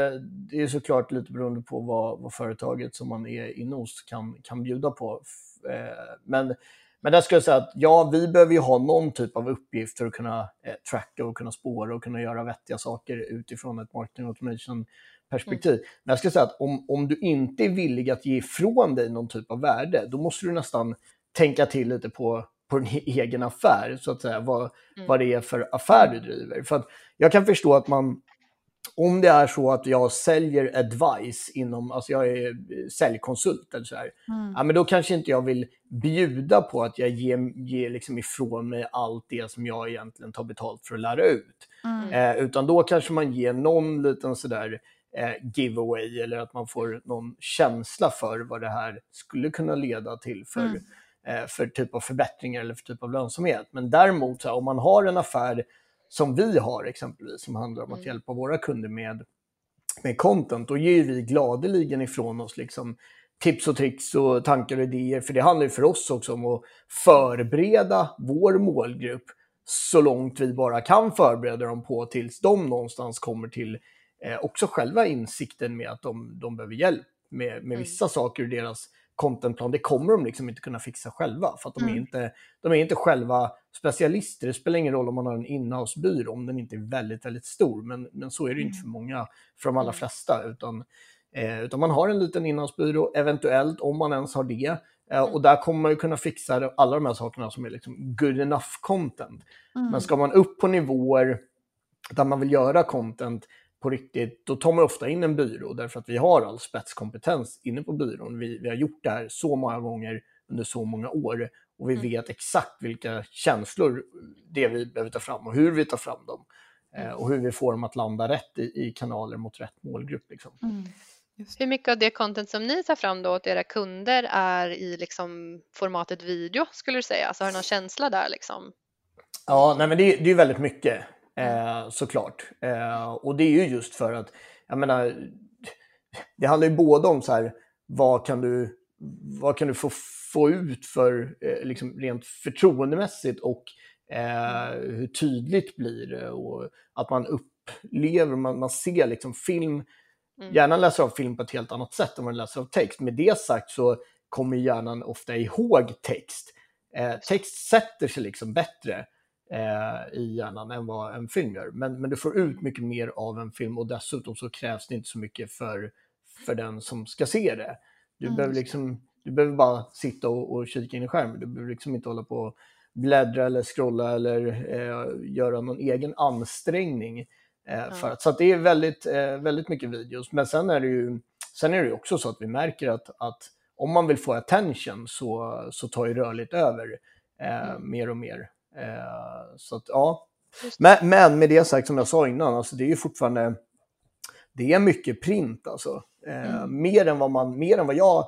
det är såklart lite beroende på vad, vad företaget som man är inne hos kan, kan bjuda på. Eh, men, men där skulle jag säga att ja, vi behöver ju ha någon typ av uppgift för att kunna eh, tracka och kunna spåra och kunna göra vettiga saker utifrån ett marketing automation perspektiv. Mm. Men jag ska säga att om, om du inte är villig att ge ifrån dig någon typ av värde, då måste du nästan tänka till lite på, på din egen affär, så att säga, vad, mm. vad det är för affär du driver. För att jag kan förstå att man, om det är så att jag säljer advice inom, alltså jag är säljkonsult eller så här, mm. ja, men då kanske inte jag vill bjuda på att jag ger, ger liksom ifrån mig allt det som jag egentligen tar betalt för att lära ut. Mm. Eh, utan då kanske man ger någon liten sådär eh, giveaway eller att man får någon känsla för vad det här skulle kunna leda till för, mm. eh, för typ av förbättringar eller för typ av lönsamhet. Men däremot, här, om man har en affär som vi har exempelvis, som handlar om att mm. hjälpa våra kunder med, med content, då ger vi gladeligen ifrån oss liksom tips och tricks och tankar och idéer. För det handlar ju för oss också om att förbereda vår målgrupp så långt vi bara kan förbereda dem på tills de någonstans kommer till eh, också själva insikten med att de, de behöver hjälp med, med mm. vissa saker ur deras contentplan. Det kommer de liksom inte kunna fixa själva för att de, mm. är inte, de är inte själva specialister. Det spelar ingen roll om man har en inhousebyrå om den inte är väldigt, väldigt stor. Men, men så är det inte för mm. många, för de allra mm. flesta. Utan, eh, utan man har en liten inhousebyrå, eventuellt om man ens har det. Eh, och där kommer man ju kunna fixa alla de här sakerna som är liksom good enough content. Mm. Men ska man upp på nivåer där man vill göra content på riktigt, då tar man ofta in en byrå därför att vi har all spetskompetens inne på byrån. Vi, vi har gjort det här så många gånger under så många år och vi mm. vet exakt vilka känslor det vi behöver ta fram och hur vi tar fram dem. Eh, mm. och hur vi får dem att landa rätt i, i kanaler mot rätt målgrupp. Liksom. Mm. Hur mycket av det content som ni tar fram då åt era kunder är i liksom formatet video skulle du säga? Alltså har du någon känsla där liksom? Ja, nej, men det, det är väldigt mycket. Eh, såklart. Eh, och det är ju just för att, jag menar, det handlar ju både om så här, vad kan du, vad kan du få, få ut för, eh, liksom rent förtroendemässigt och eh, hur tydligt blir det och att man upplever, man, man ser liksom film, mm. gärna läser av film på ett helt annat sätt än man läser av text. Med det sagt så kommer hjärnan ofta ihåg text. Eh, text sätter sig liksom bättre eh, i hjärnan än vad en film gör. Men, men du får ut mycket mer av en film och dessutom så krävs det inte så mycket för, för den som ska se det. Du, Mm, behöver, liksom, du behöver bara sitta och, och kika in i skärmen. Du behöver liksom inte hålla på och bläddra eller scrolla eller eh, göra någon egen ansträngning. Eh, för Ja. att, så att det är väldigt, eh, väldigt mycket videos. Men sen är det ju sen är det också så att vi märker att, att om man vill få attention så, så tar ju rörligt över eh, Mm. mer och mer. Eh, så att ja. Men, men med det sagt som jag sa innan, alltså det är ju fortfarande det är mycket print alltså. Eh, Mm. mer, än vad man, mer än vad jag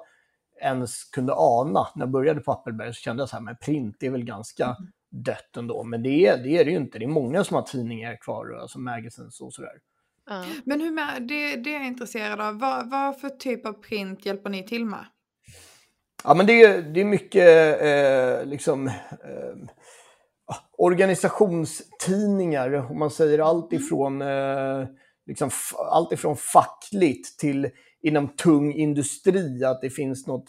ens kunde ana när jag började på Appelberg så kände jag så här, men print är väl ganska Mm. dött ändå. Men det är, det är det ju inte. Det är många som har tidningar kvar, alltså magazines och sådär. Ja. Men hur med, det, det är jag intresserad av. Vad, vad för typ av print hjälper ni till med? Ja, men det är, det är mycket eh, liksom eh, organisationstidningar, om man säger allt ifrån, eh, liksom, allt ifrån fackligt till inom tung industri, att det finns något,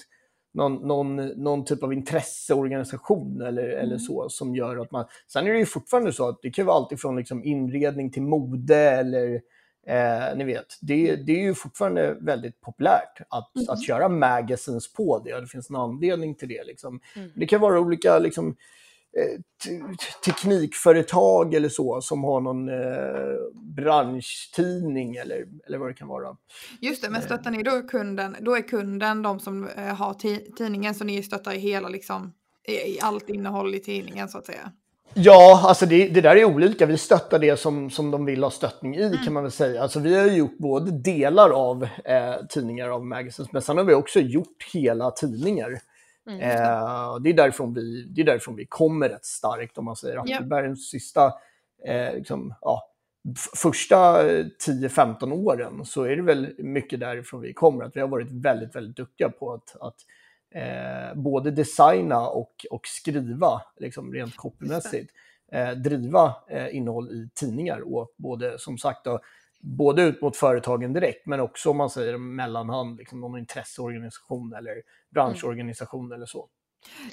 någon, någon, någon typ av intresseorganisation eller, eller så som gör att man... Sen är det ju fortfarande så att det kan vara allt ifrån liksom inredning till mode eller Eh, ni vet, det, det är ju fortfarande väldigt populärt att, Mm. att köra magazines på det. Det finns en anledning till det. Liksom. Mm. Det kan vara olika liksom, teknikföretag eller så som har någon eh, branschtidning eller, eller vad det kan vara. Just det, men stöttar ni då kunden, då är kunden de som eh, har ti- tidningen så ni stöttar i hela liksom, i, allt innehåll i tidningen så att säga? Ja, alltså det, det där är olika. Vi stöttar det som, som de vill ha stöttning i kan man väl säga. Alltså vi har gjort både delar av eh, tidningar av magazines, men sen har vi också gjort hela tidningar. Mm. Eh, det, är därifrån vi, det är därifrån vi kommer rätt starkt om man säger. Ja. Appelbergs sista, eh, liksom, ja, första eh, 10-15 åren så är det väl mycket därifrån vi kommer. Att vi har varit väldigt, väldigt duktiga på att, att eh, både designa och, och skriva, liksom rent copymässigt, eh, driva eh, innehåll i tidningar och både som sagt då, både ut mot företagen direkt men också om man säger mellanhand, liksom någon intresseorganisation eller branschorganisation eller så.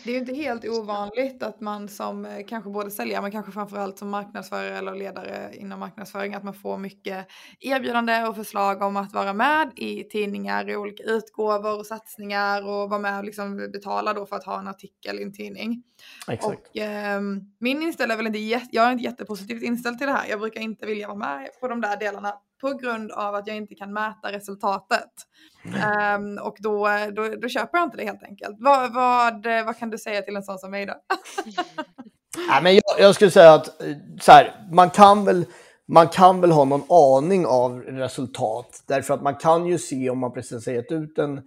Det är ju inte helt ovanligt att man som eh, kanske både säljare men kanske framförallt som marknadsförare eller ledare inom marknadsföring att man får mycket erbjudande och förslag om att vara med i tidningar i olika utgåvor och satsningar och vara med och liksom betala då för att ha en artikel i en tidning. Exakt. Och ehm, min inställning är väl inte, jag är inte jättepositivt inställd till det här. Jag brukar inte vilja vara med på de där delarna på grund av att jag inte kan mäta resultatet. Ehm, och då, då, då köper jag inte det helt enkelt. Vad, vad, vad kan du säga till en sån som mig då? Ja, men jag, jag skulle säga att eh, så här, man, kan väl, man kan väl ha någon aning av resultat. Därför att man kan ju se om man precis har gett ut en,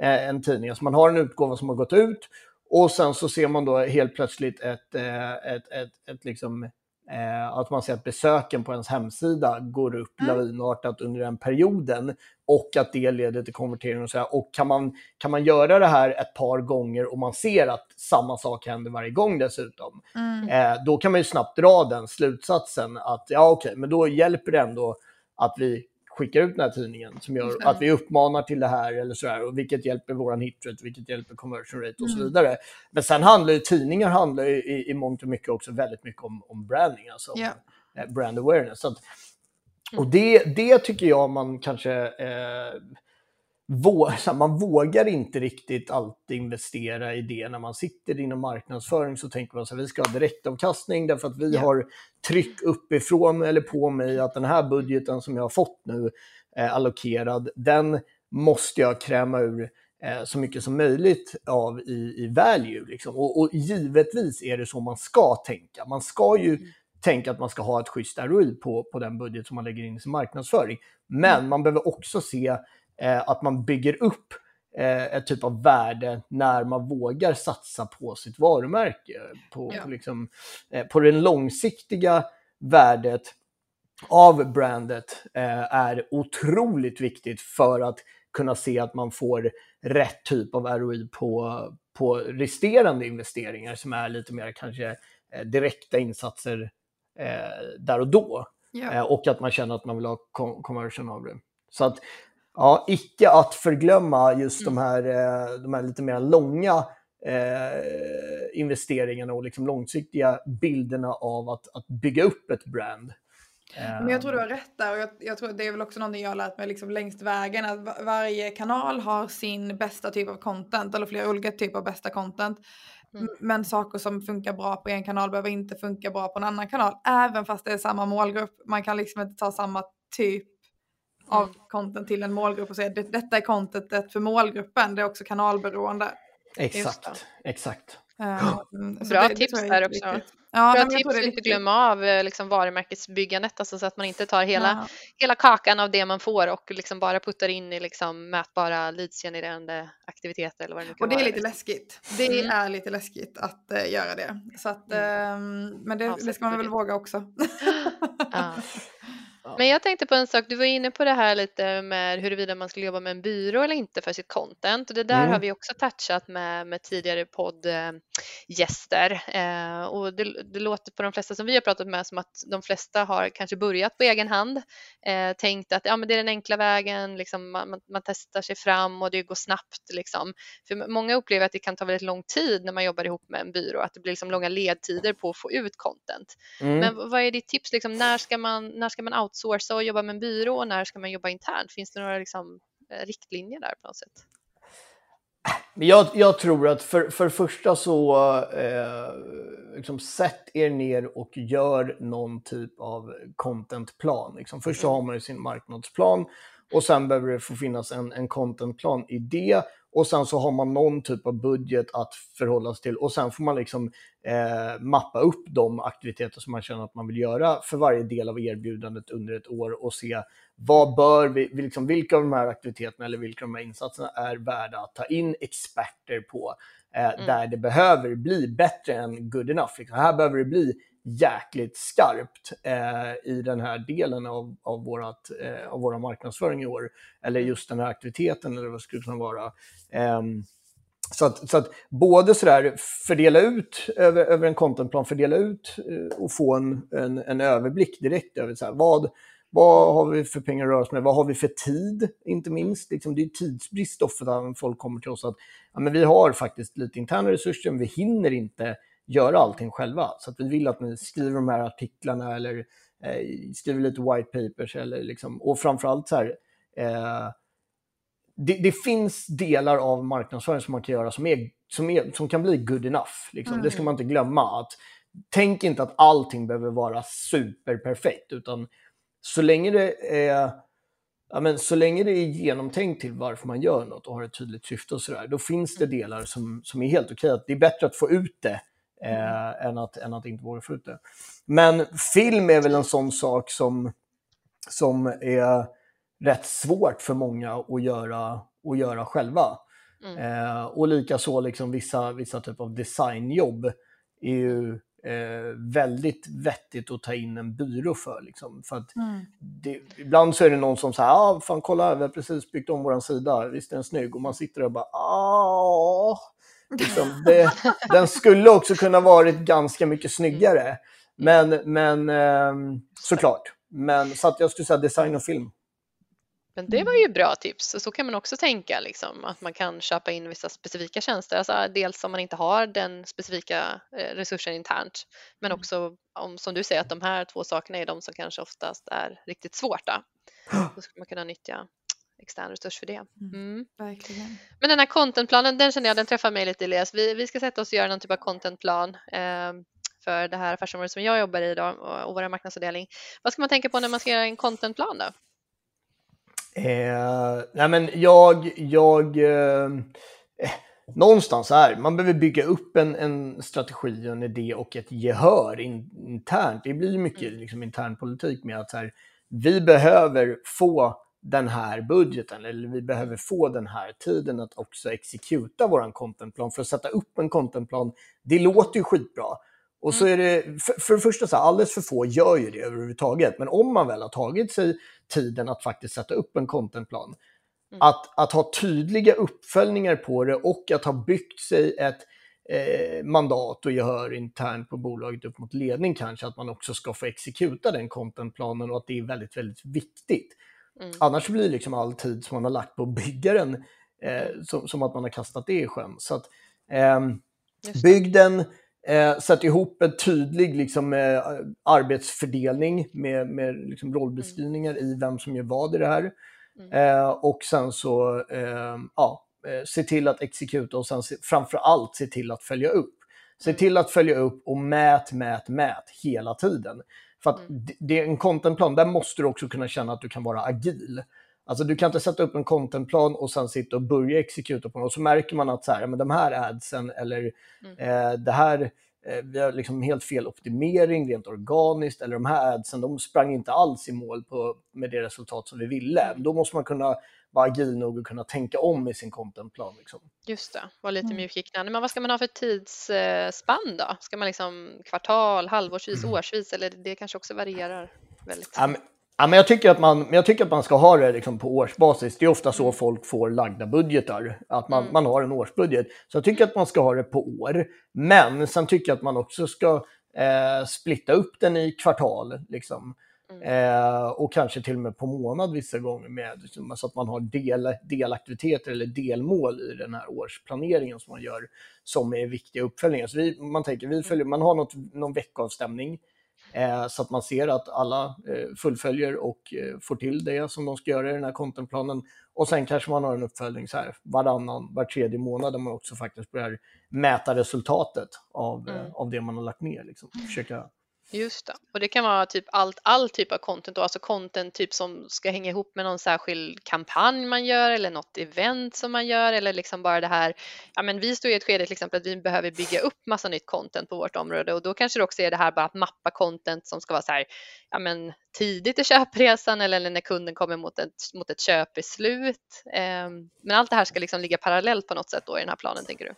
eh, en tidning. Alltså man har en utgåva som har gått ut och sen så ser man då helt plötsligt ett, eh, ett, ett, ett liksom, eh, att man ser att besöken på ens hemsida går upp Mm. lavinartat under den perioden och att det leder till konvertering och så här. Och kan man, kan man göra det här ett par gånger och man ser att samma sak händer varje gång dessutom, Mm. eh, då kan man ju snabbt dra den slutsatsen att ja okej, men då hjälper det ändå att vi skickar ut den här tidningen som gör det. att vi uppmanar till det här eller så här, och vilket hjälper våran hitrate, vilket hjälper conversion rate och så Mm. vidare. Men sen handlar ju tidningar handlar ju i, i mångt och mycket också väldigt mycket om, om branding, alltså om, eh, brand awareness. Så att, och det, det tycker jag man kanske eh, vå- så här, man vågar inte riktigt alltid investera i det när man sitter inom marknadsföring så tänker man så här, vi ska ha direktavkastning därför att vi Ja. har tryck uppifrån eller på mig att den här budgeten som jag har fått nu eh, allokerad, den måste jag kräma ur eh, så mycket som möjligt av i, i value. Liksom. Och, och givetvis är det så man ska tänka. Man ska ju tänka att man ska ha ett schysst ROI på, på den budget som man lägger in i sin marknadsföring. Men man behöver också se att man bygger upp eh, ett typ av värde när man vågar satsa på sitt varumärke. På, Ja. liksom, eh, på det långsiktiga värdet av brandet eh, är otroligt viktigt för att kunna se att man får rätt typ av ROI på, på resterande investeringar som är lite mer kanske eh, direkta insatser eh, där och då. Ja. Eh, och att man känner att man vill ha con- conversion av det. Så att Ja, icke att förglömma just mm. de, här, eh, de här lite mer långa eh, investeringarna och liksom långsiktiga bilderna av att, att bygga upp ett brand. Men jag tror du har rätt där och jag, jag tror det är väl också någonting jag har lärt mig liksom längst vägen att varje kanal har sin bästa typ av content eller flera olika typer av bästa content. Mm. Men saker som funkar bra på en kanal behöver inte funka bra på en annan kanal även fast det är samma målgrupp. Man kan liksom inte ta samma typ av mm. content till en målgrupp och säga att detta är contentet för målgruppen. Det är också kanalberoende. Exakt, exakt. Um, Bra det, tips det där också. Viktigt. Ja, Bra tips att inte glömma av eh, liksom, varumärkesbyggandet, alltså så att man inte tar hela, ja. hela kakan av det man får och liksom bara puttar in i liksom, mätbara leadsgenererande aktiviteter. Eller vad det och det är lite läskigt. Det mm. är lite läskigt att uh, göra det. Så att, uh, men det, det, ska man väl våga också. ja. Men jag tänkte på en sak, du var inne på det här lite med huruvida man skulle jobba med en byrå eller inte för sitt content. Och det där mm. har vi också touchat med, med tidigare poddgäster. Eh, och det, det, låter på de flesta som vi har pratat med som att de flesta har kanske börjat på egen hand. Eh, tänkt att ja, men det är den enkla vägen, liksom, man, man, man, testar sig fram och det går snabbt. Liksom. För många upplever att det kan ta väldigt lång tid när man jobbar ihop med en byrå, att det blir liksom långa ledtider på att få ut content. Mm. Men vad är ditt tips, liksom, när, ska man, när ska man outsourca och jobba med en byrå och när ska man jobba internt? Finns det några liksom, eh, riktlinjer där på något sätt? Jag, jag tror att för, för första så eh, liksom sätt er ner och gör någon typ av contentplan. Liksom. Först så har man ju sin marknadsplan och sen behöver det få finnas en, en contentplan i det och sen så har man någon typ av budget att förhålla sig till och sen får man liksom eh, mappa upp de aktiviteter som man känner att man vill göra för varje del av erbjudandet under ett år och se vad bör vi, liksom, vilka av de här aktiviteterna eller vilka av de här insatserna är värda att ta in experter på eh, mm. där det behöver bli bättre än good enough. Liksom. Här behöver det bli jäkligt skarpt eh, i den här delen av, av, vårat, eh, av våra marknadsföring i år. Eller mm. just den här aktiviteten eller vad skulle det kunna vara. Eh, så att, så att både sådär fördela ut över, över en contentplan, fördela ut eh, och få en, en, en överblick direkt över så vad, vad har vi för pengar att röra oss med? Vad har vi för tid, inte minst? Liksom, det är tidsbrist ofta när folk kommer till oss att ja, men vi har faktiskt lite interna resurser, men vi hinner inte göra allting själva. Så att vi vill att ni skriver de här artiklarna eller eh, skriver lite white papers. Eller liksom, och framförallt så här, eh, det, det, finns delar av marknadsföring som man kan göra som, är, som, är, som kan bli good enough. Liksom. Mm. Det ska man inte glömma. Att, tänk inte att allting behöver vara superperfekt, utan så länge det är Ja, men så länge det är genomtänkt till varför man gör något och har ett tydligt syfte och sådär, då finns det mm. delar som, som är helt okej. Det är bättre att få ut det eh, än, att, än att inte våga få ut det. Men film är väl en sån sak som, som är rätt svårt för många att göra, att göra själva. Mm. Eh, och likaså liksom vissa, vissa typer av designjobb är ju eh, väldigt vettigt att ta in en byrå för. Liksom. för att mm. det, ibland så är det någon som säger, ah, fan kolla, vi har precis byggt om vår sida, visst är den snygg? Och man sitter där och bara, ah, Liksom, det, den skulle också kunna varit ganska mycket snyggare. Men, men eh, såklart. Men, så att jag skulle säga design och film. Men det var ju bra tips. Så kan man också tänka, liksom, att man kan köpa in vissa specifika tjänster. Alltså, dels om man inte har den specifika eh, resursen internt, men mm. också om, som du säger, att de här två sakerna är de som kanske oftast är riktigt svåra. Då skulle man kunna nyttja extern resurs för det. Mm. mm. Verkligen. Men den här contentplanen, den känner jag, den träffar mig lite Elias. Vi, vi ska sätta oss och göra någon typ av contentplan eh, för det här affärsområdet som jag jobbar i idag och, och vår marknadsavdelning. Vad ska man tänka på när man ska göra en contentplan då? Eh, nej men jag, jag eh, någonstans här, man behöver bygga upp en, en strategi, en idé och ett gehör in, internt. Det blir mycket mm. liksom, intern politik med att så här, vi behöver få den här budgeten eller vi behöver få den här tiden att också exekuta vår contentplan. För att sätta upp en contentplan, det låter ju skitbra. Och så mm. är det, för, för det första, så här, alldeles för få gör ju det överhuvudtaget. Men om man väl har tagit sig tiden att faktiskt sätta upp en contentplan, mm. att, att ha tydliga uppföljningar på det och att ha byggt sig ett eh, mandat och gehör internt på bolaget upp mot ledning kanske, att man också ska få exekuta den contentplanen och att det är väldigt, väldigt viktigt. Mm. Annars blir liksom all tid som man har lagt på att bygga den eh, som, som, att man har kastat det i sjön. Så att, eh, bygg den, eh, sätt ihop en tydlig liksom, eh, arbetsfördelning med, med liksom, rollbeskrivningar mm. i vem som gör vad i det här. Mm. Eh, och sen så, ehm, ja, eh, se till att exekuta och sen se, framför allt se till att följa upp. Se mm. till att följa upp och mät, mät, mät hela tiden. För att mm. det är en contentplan, där måste du också kunna känna att du kan vara agil. Alltså du kan inte sätta upp en contentplan och sen sitta och börja exekuta på den och så märker man att så här, men de här adsen eller mm. eh, det här, eh, vi har liksom helt fel optimering rent organiskt eller de här adsen, de sprang inte alls i mål på, med det resultat som vi ville. Mm. Då måste man kunna vara agil nog att kunna tänka om i sin contentplan. Liksom. Just det, vara lite mm. mjukgiknande. Men vad ska man ha för tidsspann då? Ska man liksom kvartal, halvårsvis, mm. årsvis eller det kanske också varierar väldigt? Ja, men, ja, men jag, tycker att man, jag tycker att man ska ha det liksom på årsbasis. Det är ofta så mm. folk får lagda budgetar, att man, mm. man har en årsbudget. Så jag tycker att man ska ha det på år. Men sen tycker jag att man också ska eh, splitta upp den i kvartal. Liksom. Mm. Eh, och kanske till och med på månad vissa gånger med, liksom, så att man har del, delaktiviteter eller delmål i den här årsplaneringen som man gör som är viktiga uppföljningar. Så vi, man tänker, vi följer, man har något, någon veckoavstämning eh, så att man ser att alla eh, fullföljer och eh, får till det som de ska göra i den här contentplanen. Och sen kanske man har en uppföljning så här varannan, var tredje månad där man också faktiskt börjar mäta resultatet av, mm. av det man har lagt ner. Liksom. Försöka Just det. Och det kan vara typ allt, all typ av content, då, alltså content typ som ska hänga ihop med någon särskild kampanj man gör eller något event som man gör eller liksom bara det här, ja men vi står i ett skede till exempel att vi behöver bygga upp massa nytt content på vårt område och då kanske det också är det här bara att mappa content som ska vara så här, ja men tidigt i köpresan eller när kunden kommer mot ett, mot ett köpbeslut. Eh, men allt det här ska liksom ligga parallellt på något sätt då i den här planen tänker du?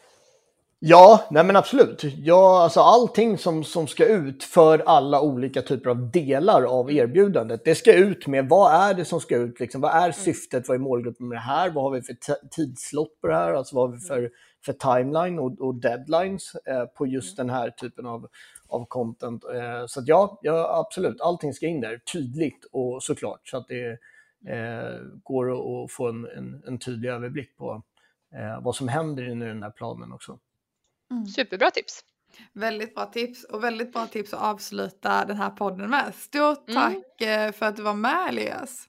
Ja, nej men absolut. Ja, alltså allting som, som ska ut för alla olika typer av delar av erbjudandet, det ska ut med vad är det som ska ut, liksom, vad är mm. syftet, vad är målgruppen med det här, vad har vi för tidslott på det här, alltså vad har vi för, mm. för timeline och, och deadlines eh, på just mm. den här typen av, av content. Eh, så ja, ja, absolut, allting ska in där tydligt och såklart så att det eh, går att få en, en, en tydlig överblick på eh, vad som händer i den här planen också. Mm. Superbra tips! Väldigt bra tips och väldigt bra tips att avsluta den här podden med. Stort mm. tack mm. för att du var med Elias!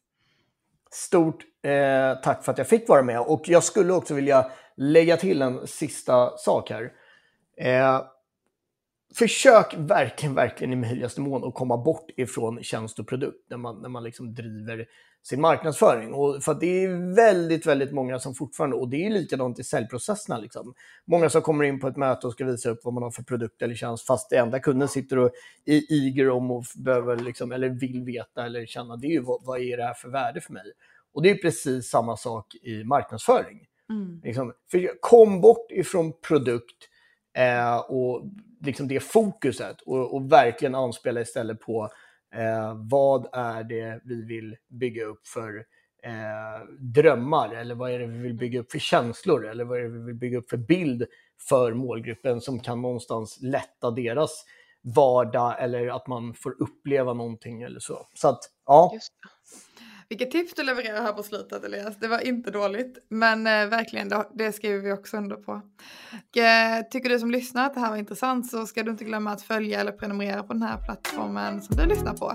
Stort eh, tack för att jag fick vara med och jag skulle också vilja lägga till en sista sak här. Eh, försök verkligen, verkligen i möjligaste mån att komma bort ifrån tjänst och produkt när man, när man liksom driver sin marknadsföring. Och för det är väldigt, väldigt många som fortfarande, och det är likadant i säljprocesserna, liksom. många som kommer in på ett möte och ska visa upp vad man har för produkt eller tjänst, fast det enda kunden sitter och är eager om och behöver, liksom, eller vill veta eller känna, det är ju vad, vad är det här för värde för mig? Och det är precis samma sak i marknadsföring. Mm. Liksom, för kom bort ifrån produkt eh, och liksom det fokuset och, och verkligen anspela istället på Eh, vad är det vi vill bygga upp för eh, drömmar eller vad är det vi vill bygga upp för känslor eller vad är det vi vill bygga upp för bild för målgruppen som kan någonstans lätta deras vardag eller att man får uppleva någonting eller så. Så att, ja. Vilket tips du levererar här på slutet Elias. Det var inte dåligt. Men eh, verkligen, det, det skriver vi också under på. Och, eh, tycker du som lyssnar att det här var intressant så ska du inte glömma att följa eller prenumerera på den här plattformen som du lyssnar på.